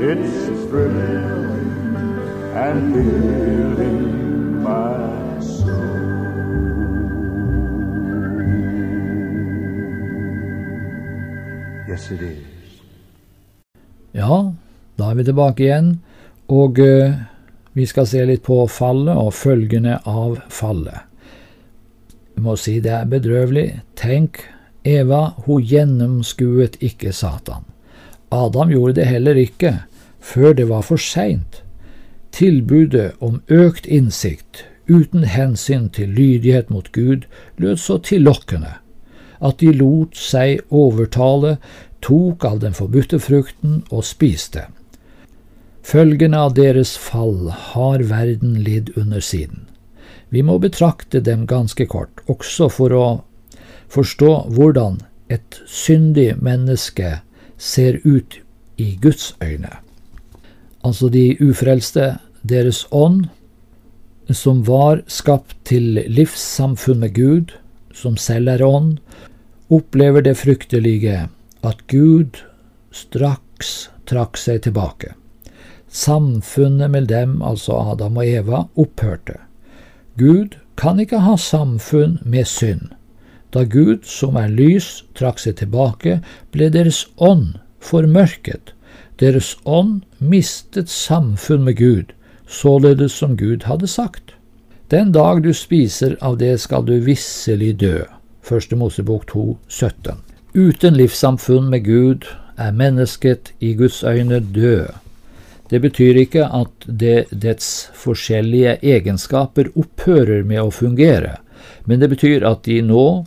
It's thrilling and filling my soul. Yes, it is. Vi tilbake igjen, og uh, Vi skal se litt på fallet og følgene av fallet. Jeg må si det er bedrøvelig. Tenk, Eva, hun gjennomskuet ikke Satan. Adam gjorde det heller ikke, før det var for seint. Tilbudet om økt innsikt, uten hensyn til lydighet mot Gud, lød så tillokkende at de lot seg overtale, tok av den forbudte frukten og spiste. Følgene av deres fall har verden lidd under siden. Vi må betrakte dem ganske kort, også for å forstå hvordan et syndig menneske ser ut i Guds øyne. Altså de ufrelste, deres ånd, som var skapt til livssamfunn med Gud, som selv er ånd, opplever det fryktelige at Gud straks trakk seg tilbake. Samfunnet med dem, altså Adam og Eva, opphørte. Gud kan ikke ha samfunn med synd. Da Gud, som er lys, trakk seg tilbake, ble deres ånd formørket. Deres ånd mistet samfunn med Gud, således som Gud hadde sagt. Den dag du spiser av det, skal du visselig dø. Første Mosebok 2, 17. Uten livssamfunn med Gud er mennesket i Guds øyne død. Det betyr ikke at det, dets forskjellige egenskaper opphører med å fungere, men det betyr at de nå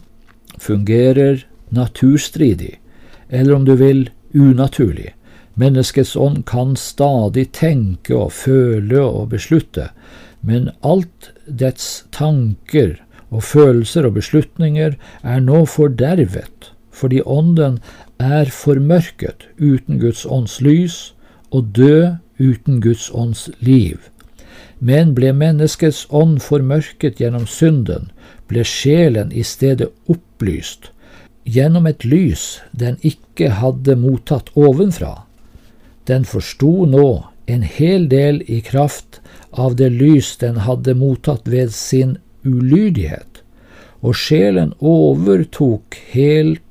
fungerer naturstridig, eller om du vil unaturlig. Menneskets ånd kan stadig tenke og føle og beslutte, men alt dets tanker og følelser og beslutninger er nå fordervet, fordi ånden er formørket uten Guds ånds lys og død uten Guds ånds liv. Men ble menneskets ånd formørket gjennom synden, ble sjelen i stedet opplyst, gjennom et lys den ikke hadde mottatt ovenfra. Den forsto nå en hel del i kraft av det lys den hadde mottatt ved sin ulydighet, og sjelen overtok helt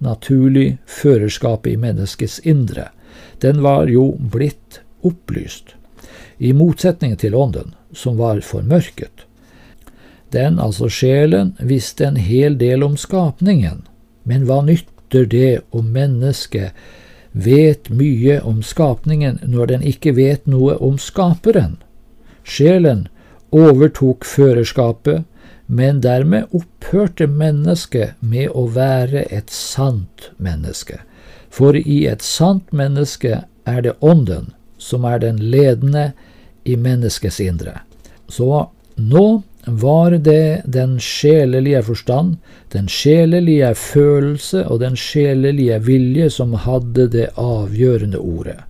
naturlig førerskapet i menneskets indre. Den var jo blitt opplyst, i motsetning til ånden, som var formørket. Den, altså sjelen, visste en hel del om skapningen, men hva nytter det om mennesket vet mye om skapningen når den ikke vet noe om skaperen? Sjelen overtok førerskapet, men dermed opphørte mennesket med å være et sant menneske. For i et sant menneske er det ånden som er den ledende i menneskets indre. Så nå var det den sjelelige forstand, den sjelelige følelse og den sjelelige vilje som hadde det avgjørende ordet,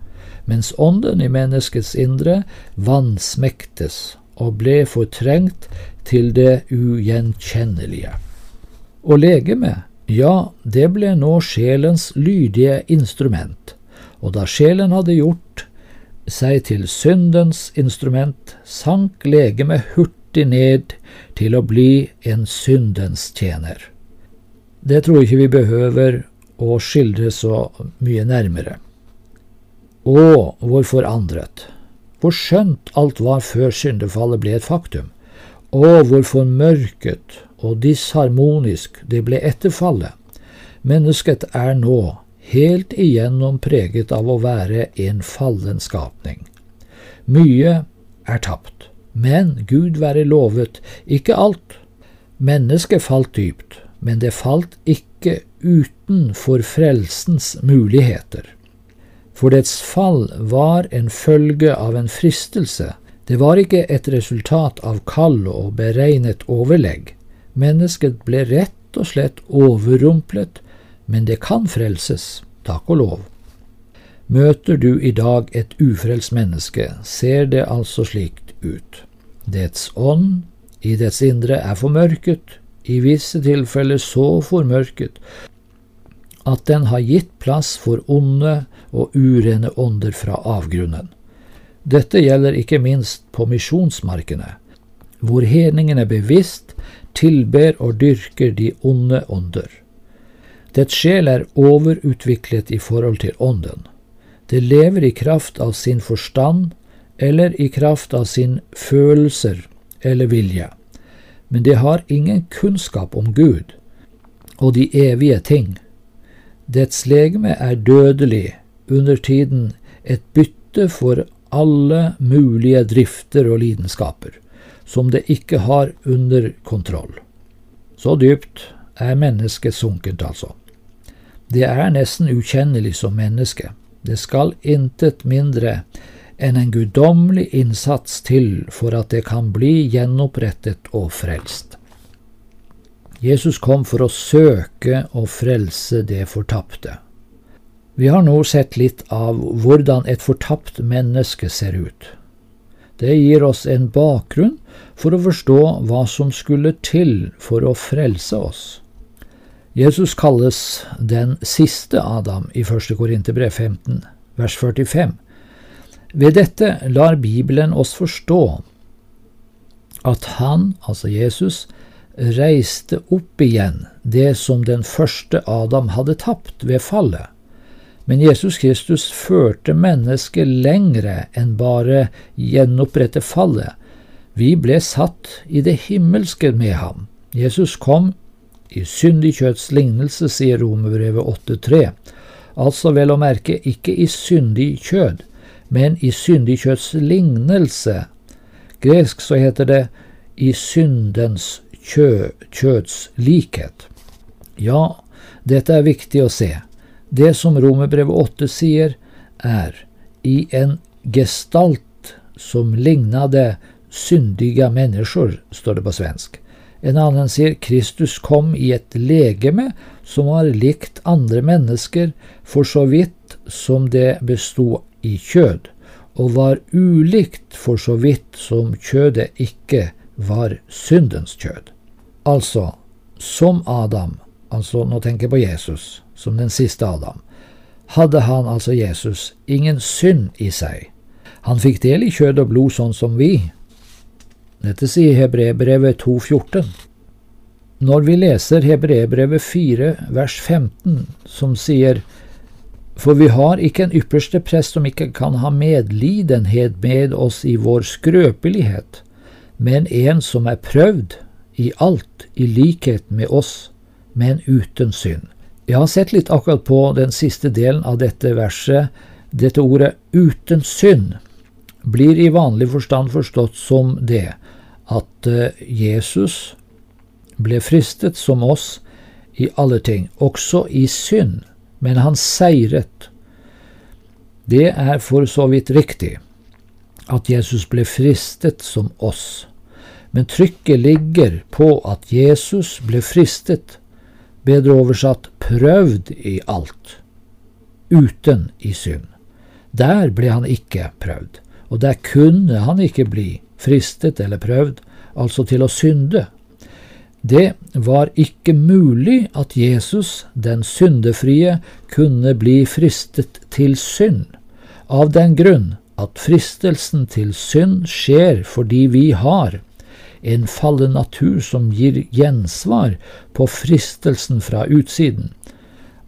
mens ånden i menneskets indre vansmektes og ble fortrengt til det ugjenkjennelige. Og legemet, ja, det ble nå sjelens lydige instrument, og da sjelen hadde gjort seg til syndens instrument, sank legemet hurtig ned til å bli en syndens tjener. Det tror jeg ikke vi behøver å skildre så mye nærmere. Og hvor forandret, hvor skjønt alt var før syndefallet ble et faktum, og hvor formørket og disharmonisk det ble etter fallet. Mennesket er nå helt igjennom preget av å være en fallen skapning. Mye er tapt, men Gud være lovet, ikke alt. Mennesket falt dypt, men det falt ikke utenfor frelsens muligheter. For dets fall var en følge av en fristelse, det var ikke et resultat av kall og beregnet overlegg. Mennesket ble rett og slett overrumplet men det kan frelses, takk og lov. Møter du i dag et ufrelst menneske, ser det altså slikt ut. Dets ånd i dets indre er formørket, i visse tilfeller så formørket at den har gitt plass for onde og urene ånder fra avgrunnen. Dette gjelder ikke minst på misjonsmarkene, hvor hedningene bevisst tilber og dyrker de onde ånder. Dets sjel er overutviklet i forhold til ånden. Det lever i kraft av sin forstand eller i kraft av sin følelser eller vilje, men det har ingen kunnskap om Gud og de evige ting. Dets legeme er dødelig, under tiden et bytte for alle mulige drifter og lidenskaper, som det ikke har under kontroll. Så dypt er mennesket sunket, altså. Det er nesten ukjennelig som menneske. Det skal intet mindre enn en guddommelig innsats til for at det kan bli gjenopprettet og frelst. Jesus kom for å søke og frelse det fortapte. Vi har nå sett litt av hvordan et fortapt menneske ser ut. Det gir oss en bakgrunn for å forstå hva som skulle til for å frelse oss. Jesus kalles den siste Adam i 1. Korinterbrev 15, vers 45. Ved dette lar Bibelen oss forstå at han, altså Jesus, reiste opp igjen det som den første Adam hadde tapt ved fallet. Men Jesus Kristus førte mennesket lengre enn bare gjenopprette fallet. Vi ble satt i det himmelske med ham. Jesus kom i syndig kjøtts lignelse, sier Romerbrevet 8,3. Altså vel å merke ikke i syndig kjød, men i syndig kjøtts lignelse. Gresk så heter det i syndens kjø, kjøds likhet. Ja, dette er viktig å se. Det som Romerbrevet 8 sier, er i en gestalt som lignade syndiga människor, står det på svensk. En annen sier Kristus kom i et legeme som var likt andre mennesker for så vidt som det bestod i kjød, og var ulikt for så vidt som kjødet ikke var syndens kjød. Altså, som Adam, altså nå tenker jeg på Jesus, som den siste Adam, hadde han, altså Jesus, ingen synd i seg. Han fikk del i kjød og blod sånn som vi. Dette sier Hebrebrevet 2,14. Når vi leser Hebrebrevet 4, vers 15, som sier For vi har ikke en ypperste prest som ikke kan ha medlidenhet med oss i vår skrøpelighet, men en som er prøvd i alt i likhet med oss, men uten synd. Jeg har sett litt akkurat på den siste delen av dette verset. Dette ordet 'uten synd' blir i vanlig forstand forstått som det at eh, Jesus ble fristet som oss i alle ting, også i synd, men han seiret. Det er for så vidt riktig at Jesus ble fristet som oss, men trykket ligger på at Jesus ble fristet bedre oversatt prøvd i alt, uten i synd. Der ble han ikke prøvd, og der kunne han ikke bli fristet eller prøvd, altså til å synde. Det var ikke mulig at Jesus, den syndefrie, kunne bli fristet til synd, av den grunn at fristelsen til synd skjer fordi vi har en fallen natur som gir gjensvar på fristelsen fra utsiden.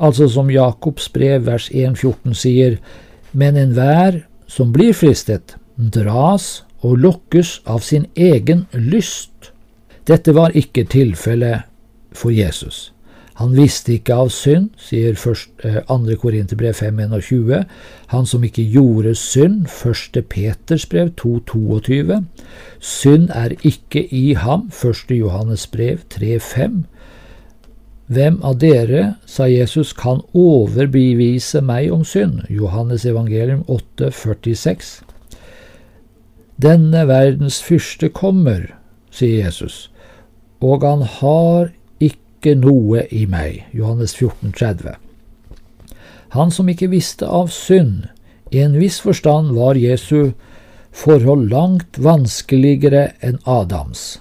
Altså som Jakobs brev vers 1.14 sier, men enhver som blir fristet, dras og lokkes av sin egen lyst. Dette var ikke tilfellet for Jesus. Han visste ikke av synd, sier 2. Eh, Korinterbrev 5.21. Han som ikke gjorde synd, 1. Peters brev 2.22. Synd er ikke i ham, 1. Johannes brev 3.5. Hvem av dere, sa Jesus, kan overbevise meg om synd? Johannes evangelium 8,46. Denne verdens fyrste kommer, sier Jesus, og han har ikke noe i meg. Johannes 14, 30. Han som ikke visste av synd, i en viss forstand var Jesu forhold langt vanskeligere enn Adams,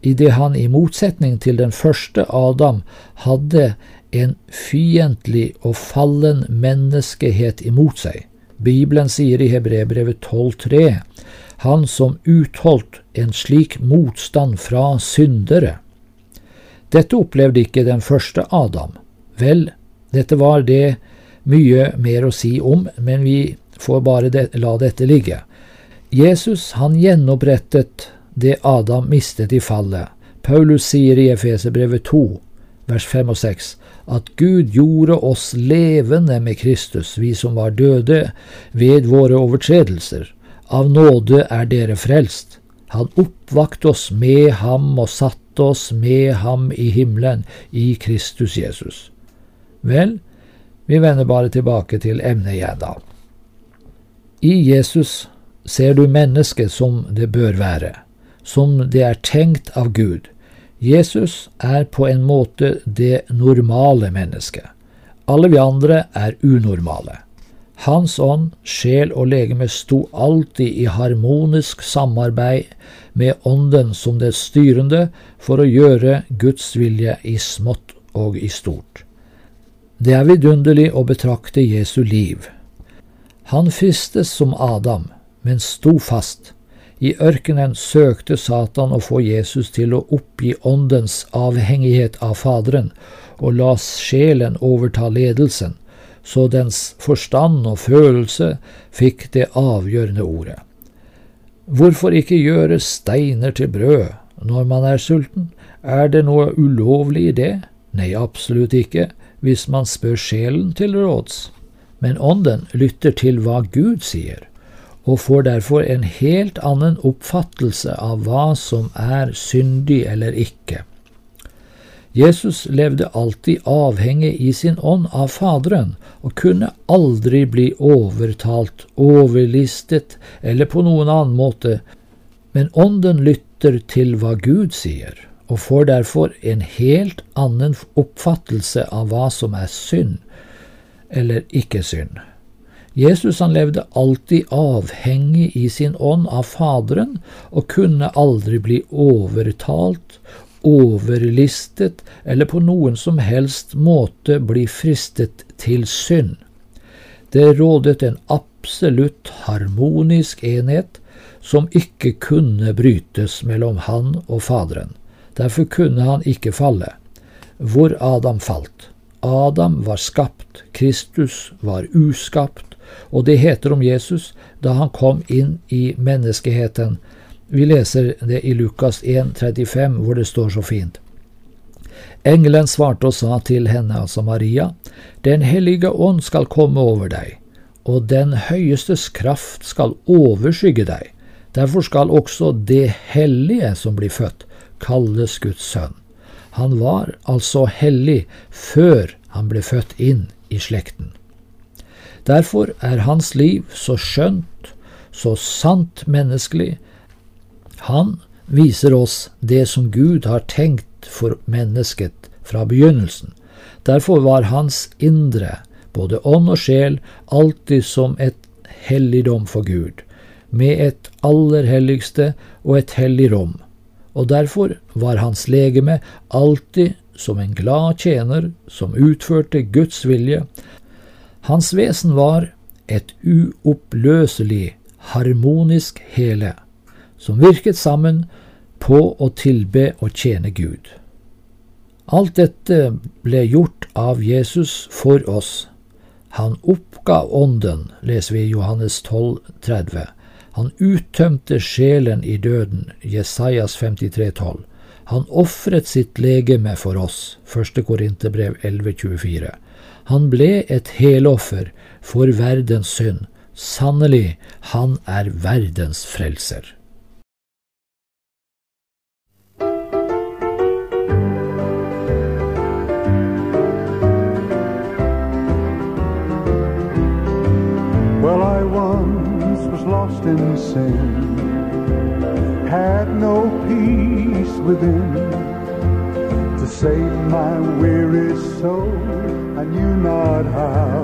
idet han i motsetning til den første Adam hadde en fiendtlig og fallen menneskehet imot seg. Bibelen sier i Hebrebrevet 12,3 han som utholdt en slik motstand fra syndere. Dette opplevde ikke den første Adam. Vel, dette var det mye mer å si om, men vi får bare det, la dette ligge. Jesus han gjenopprettet det Adam mistet i fallet. Paulus sier i Efeserbrevet 2, vers 5 og 6, at Gud gjorde oss levende med Kristus, vi som var døde ved våre overtredelser. Av nåde er dere frelst. Han oppvakte oss med ham og satte oss med ham i himmelen, i Kristus Jesus. Vel, vi vender bare tilbake til emnet igjen, da. I Jesus ser du mennesket som det bør være, som det er tenkt av Gud. Jesus er på en måte det normale mennesket. Alle vi andre er unormale. Hans ånd, sjel og legeme sto alltid i harmonisk samarbeid med ånden som det styrende for å gjøre Guds vilje i smått og i stort. Det er vidunderlig å betrakte Jesu liv. Han fristes som Adam, men sto fast. I ørkenen søkte Satan å få Jesus til å oppgi åndens avhengighet av Faderen, og la sjelen overta ledelsen, så dens forstand og følelse fikk det avgjørende ordet. Hvorfor ikke gjøre steiner til brød når man er sulten? Er det noe ulovlig i det? Nei, absolutt ikke, hvis man spør sjelen til råds. Men ånden lytter til hva Gud sier og får derfor en helt annen oppfattelse av hva som er syndig eller ikke. Jesus levde alltid avhengig i sin ånd av Faderen, og kunne aldri bli overtalt, overlistet eller på noen annen måte, men Ånden lytter til hva Gud sier, og får derfor en helt annen oppfattelse av hva som er synd eller ikke synd. Jesus han levde alltid avhengig i sin ånd av Faderen og kunne aldri bli overtalt, overlistet eller på noen som helst måte bli fristet til synd. Det rådet en absolutt harmonisk enhet som ikke kunne brytes mellom han og Faderen. Derfor kunne han ikke falle. Hvor Adam falt. Adam var skapt, Kristus var uskapt, og det heter om Jesus da han kom inn i menneskeheten. Vi leser det i Lukas 1, 35, hvor det står så fint. Engelen svarte og sa til henne, altså Maria, Den hellige ånd skal komme over deg, og den høyestes kraft skal overskygge deg. Derfor skal også det hellige som blir født, kalles Guds sønn. Han var altså hellig før han ble født inn i slekten. Derfor er hans liv så skjønt, så sant menneskelig. Han viser oss det som Gud har tenkt for mennesket fra begynnelsen. Derfor var hans indre, både ånd og sjel, alltid som et helligdom for Gud, med et aller helligste og et hellig rom. Og derfor var hans legeme alltid som en glad tjener som utførte Guds vilje, hans vesen var et uoppløselig, harmonisk hele, som virket sammen på å tilbe og tjene Gud. Alt dette ble gjort av Jesus for oss. Han oppga ånden, leser vi i Johannes 12, 30. Han uttømte sjelen i døden, Jesajas 53, 12. Han ofret sitt legeme for oss, 1. Korinterbrev 11, 24. Han ble et heloffer for verdens synd. Sannelig, han er verdens frelser. Lost in sin, had no peace within to save my weary soul. I knew not how.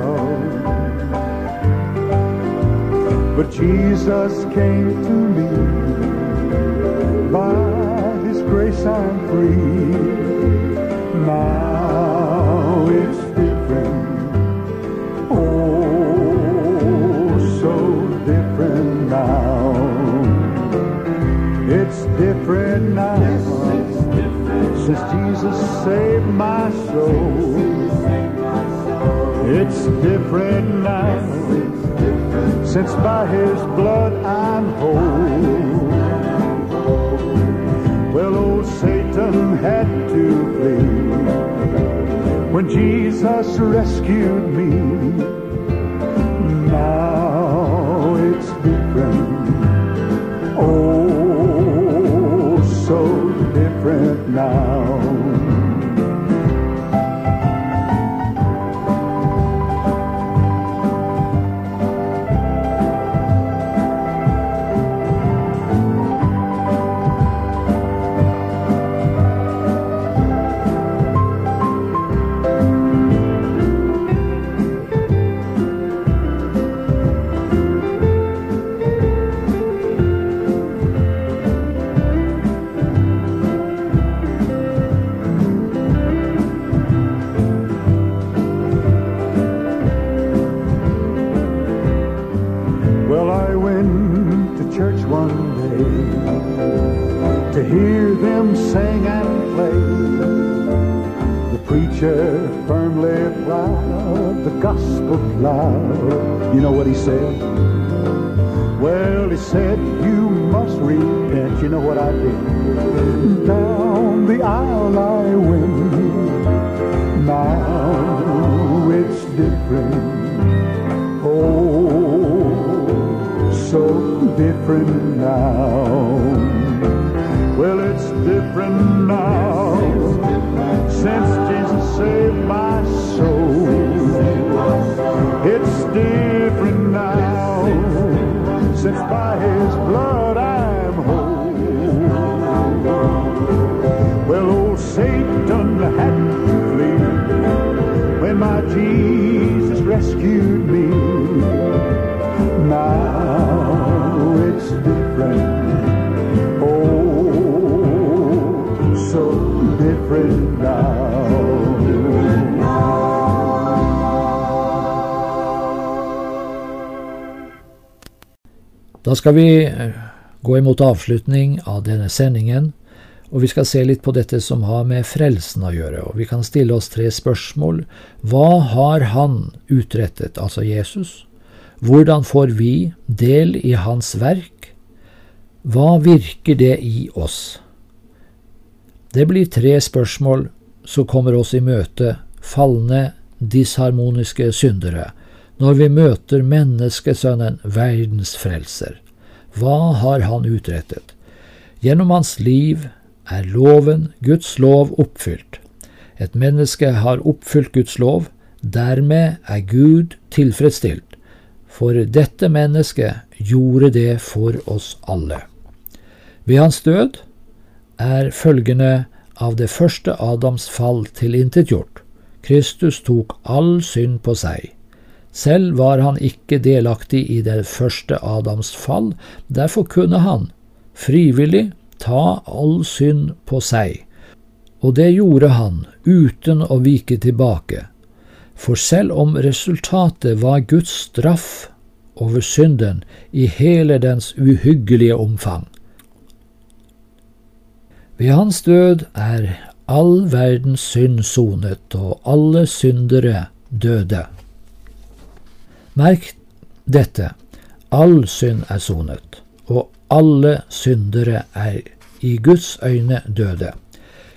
But Jesus came to me. By His grace I'm free. Now it's now. It's different now. Since Jesus saved my soul. It's different now since by his blood I'm whole. Well, old Satan had to flee when Jesus rescued me. Now gospel. You know what he said? Well, he said, You must repent. You know what I did? Down the aisle I went. Now it's different. Oh, so different now. Well, it's different now since Jesus saved different now since by His blood I'm whole. Well, old Satan had to flee when my Jesus rescued Da skal vi eh, gå imot avslutning av denne sendingen, og vi skal se litt på dette som har med frelsen å gjøre. Og vi kan stille oss tre spørsmål. Hva har han utrettet, altså Jesus? Hvordan får vi del i hans verk? Hva virker det i oss? Det blir tre spørsmål som kommer oss i møte, falne, disharmoniske syndere, når vi møter menneskesønnen, verdens frelser. Hva har han utrettet? Gjennom hans liv er loven, Guds lov, oppfylt. Et menneske har oppfylt Guds lov, dermed er Gud tilfredsstilt, for dette mennesket gjorde det for oss alle. Ved hans død er følgende av det første Adams fall tilintetgjort. Kristus tok all synd på seg. Selv var han ikke delaktig i det første Adams fall, derfor kunne han, frivillig, ta all synd på seg. Og det gjorde han uten å vike tilbake. For selv om resultatet var Guds straff over synden i hele dens uhyggelige omfang, ved hans død er all verdens synd sonet, og alle syndere døde. Merk dette, all synd er sonet, og alle syndere er i Guds øyne døde.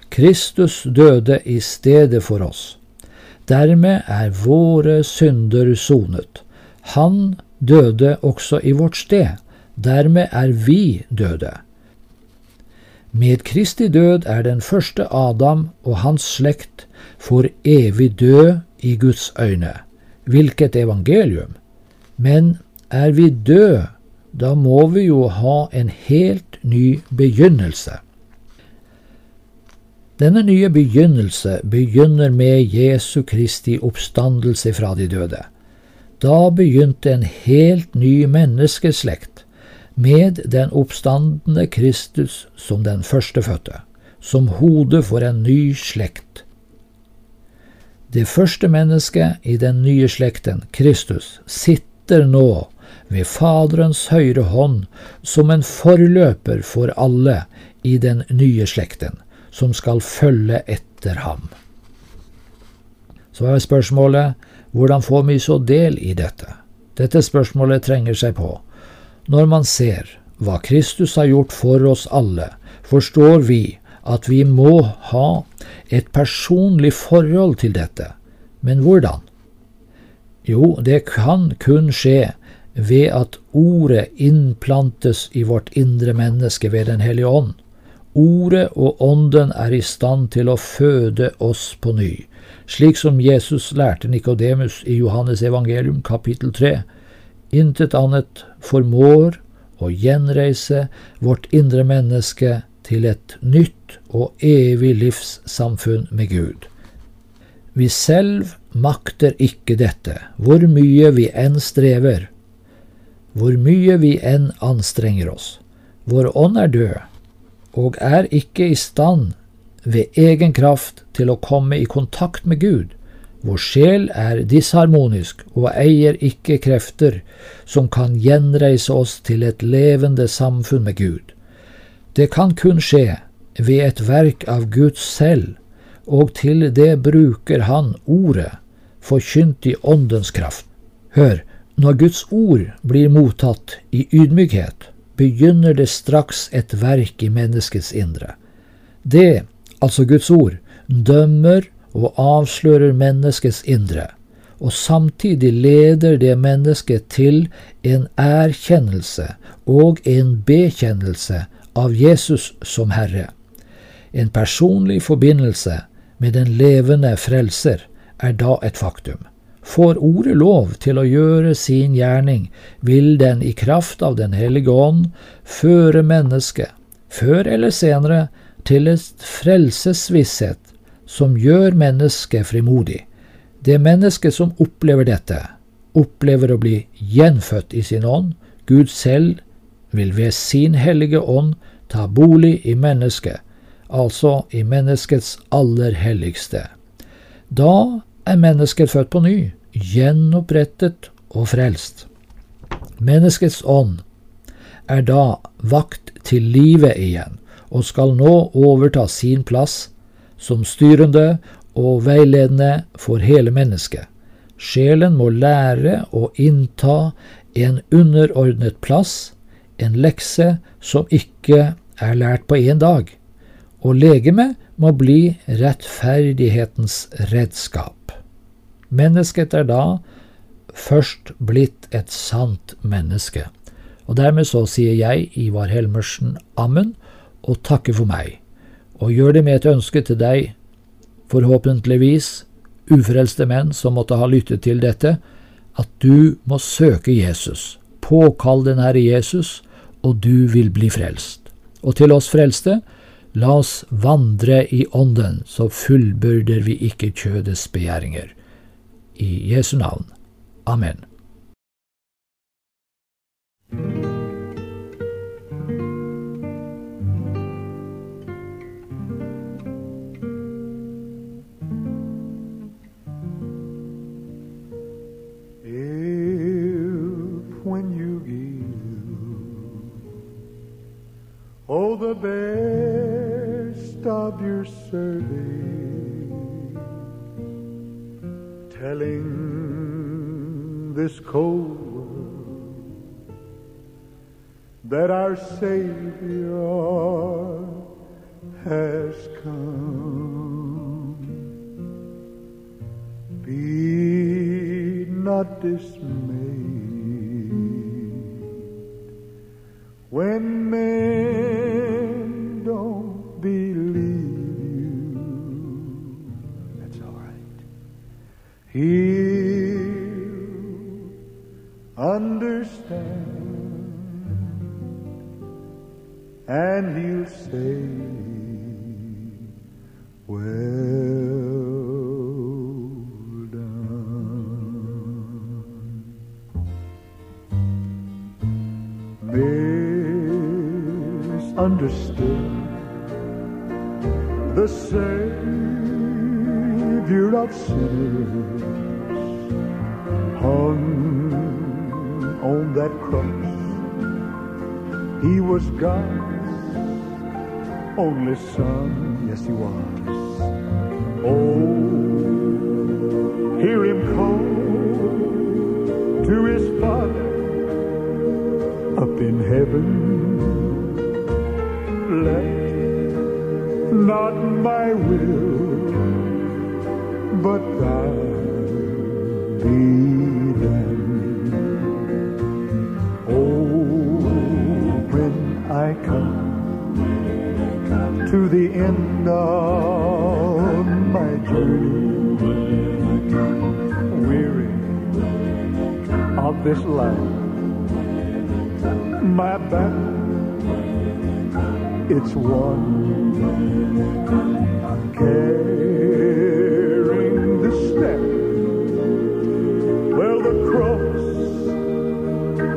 Kristus døde i stedet for oss. Dermed er våre synder sonet. Han døde også i vårt sted. Dermed er vi døde. Med Kristi død er den første Adam og hans slekt for evig død i Guds øyne. Hvilket evangelium! Men er vi død, da må vi jo ha en helt ny begynnelse. Denne nye begynnelse begynner med Jesu Kristi oppstandelse fra de døde. Da begynte en helt ny menneskeslekt, med den oppstandende Kristus som den førstefødte, som hode for en ny slekt. Det første mennesket i den nye slekten, Kristus, sitter nå ved Faderens høyre hånd som en forløper for alle i den nye slekten, som skal følge etter ham. Så er spørsmålet hvordan får vi så del i dette? Dette spørsmålet trenger seg på. Når man ser hva Kristus har gjort for oss alle, forstår vi at vi må ha et personlig forhold til dette. Men hvordan? Jo, det kan kun skje ved at Ordet innplantes i vårt indre menneske ved Den hellige ånd. Ordet og Ånden er i stand til å føde oss på ny, slik som Jesus lærte Nikodemus i Johannes evangelium kapittel 3. Intet annet formår å gjenreise vårt indre menneske til et nytt og evig livssamfunn med Gud. Vi selv makter ikke dette, hvor mye vi enn strever, hvor mye vi enn anstrenger oss. Vår ånd er død, og er ikke i stand ved egen kraft til å komme i kontakt med Gud. Vår sjel er disharmonisk og eier ikke krefter som kan gjenreise oss til et levende samfunn med Gud. Det kan kun skje ved et verk av Guds selv, og til det bruker Han ordet, forkynt i Åndens kraft. Hør, når Guds ord blir mottatt i ydmykhet, begynner det straks et verk i menneskets indre. Det, altså Guds ord, dømmer og avslører menneskets indre, og samtidig leder det mennesket til en erkjennelse og en bekjennelse av Jesus som Herre. En personlig forbindelse med den levende Frelser er da et faktum. Får Ordet lov til å gjøre sin gjerning, vil den i kraft av Den hellige ånd føre mennesket, før eller senere, til et frelsesvisshet som gjør mennesket frimodig. Det mennesket som opplever dette, opplever å bli gjenfødt i sin ånd. Gud selv vil ved sin hellige ånd ta bolig i mennesket, altså i menneskets aller helligste. Da er mennesket født på ny, gjenopprettet og frelst. Menneskets ånd er da vakt til livet igjen, og skal nå overta sin plass som styrende og veiledende for hele mennesket. Sjelen må lære å innta en underordnet plass, en lekse som ikke er lært på én dag, og legemet må bli rettferdighetens redskap. Mennesket er da først blitt et sant menneske. Og dermed så sier jeg, Ivar Helmersen, ammen og takker for meg og gjør det med et ønske til deg, forhåpentligvis ufrelste menn som måtte ha lyttet til dette, at du må søke Jesus. Påkall den Herre Jesus, og du vil bli frelst. Og til oss frelste, la oss vandre i Ånden, så fullbyrder vi ikke kjødets begjæringer. I Jesu navn. Amen. The best of your service, telling this cold world that our Savior has come. Be not dismayed when men and he'll say, Well done. Misunderstood the Savior of sinners hung on that cross. He was God only son. Yes, he was. Oh, hear him call to his father up in heaven. Let not my will, but thine. To the end of my journey, weary of this life, my back, it's one carrying the step well the cross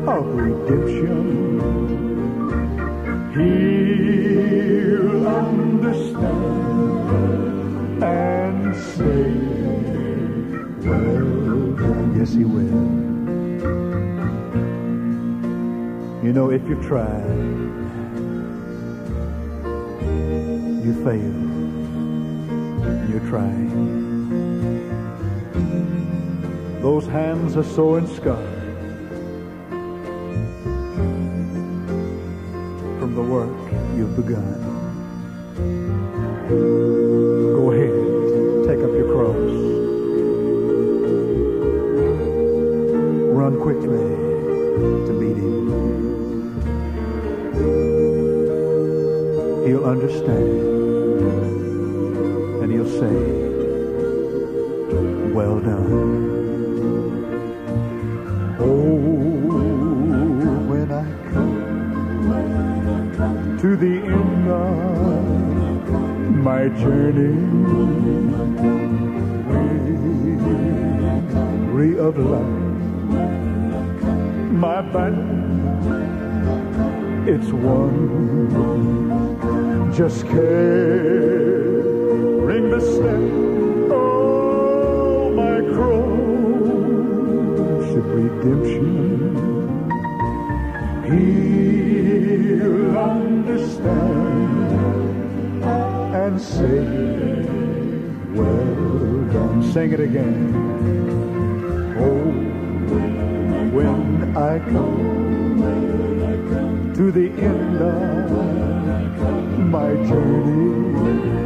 of redemption if you try, you fail. You're trying. Those hands are sore and scarred from the work you've begun. Go ahead, take up your cross. Run quickly Understand and he'll say, Well done. Oh, when I come to the end of my journey, weary of life, my battle, it's one just carrying the step. Oh, my cross of redemption. He'll understand and say, Well done. Sing it again. Oh, when I come to the end of my journey,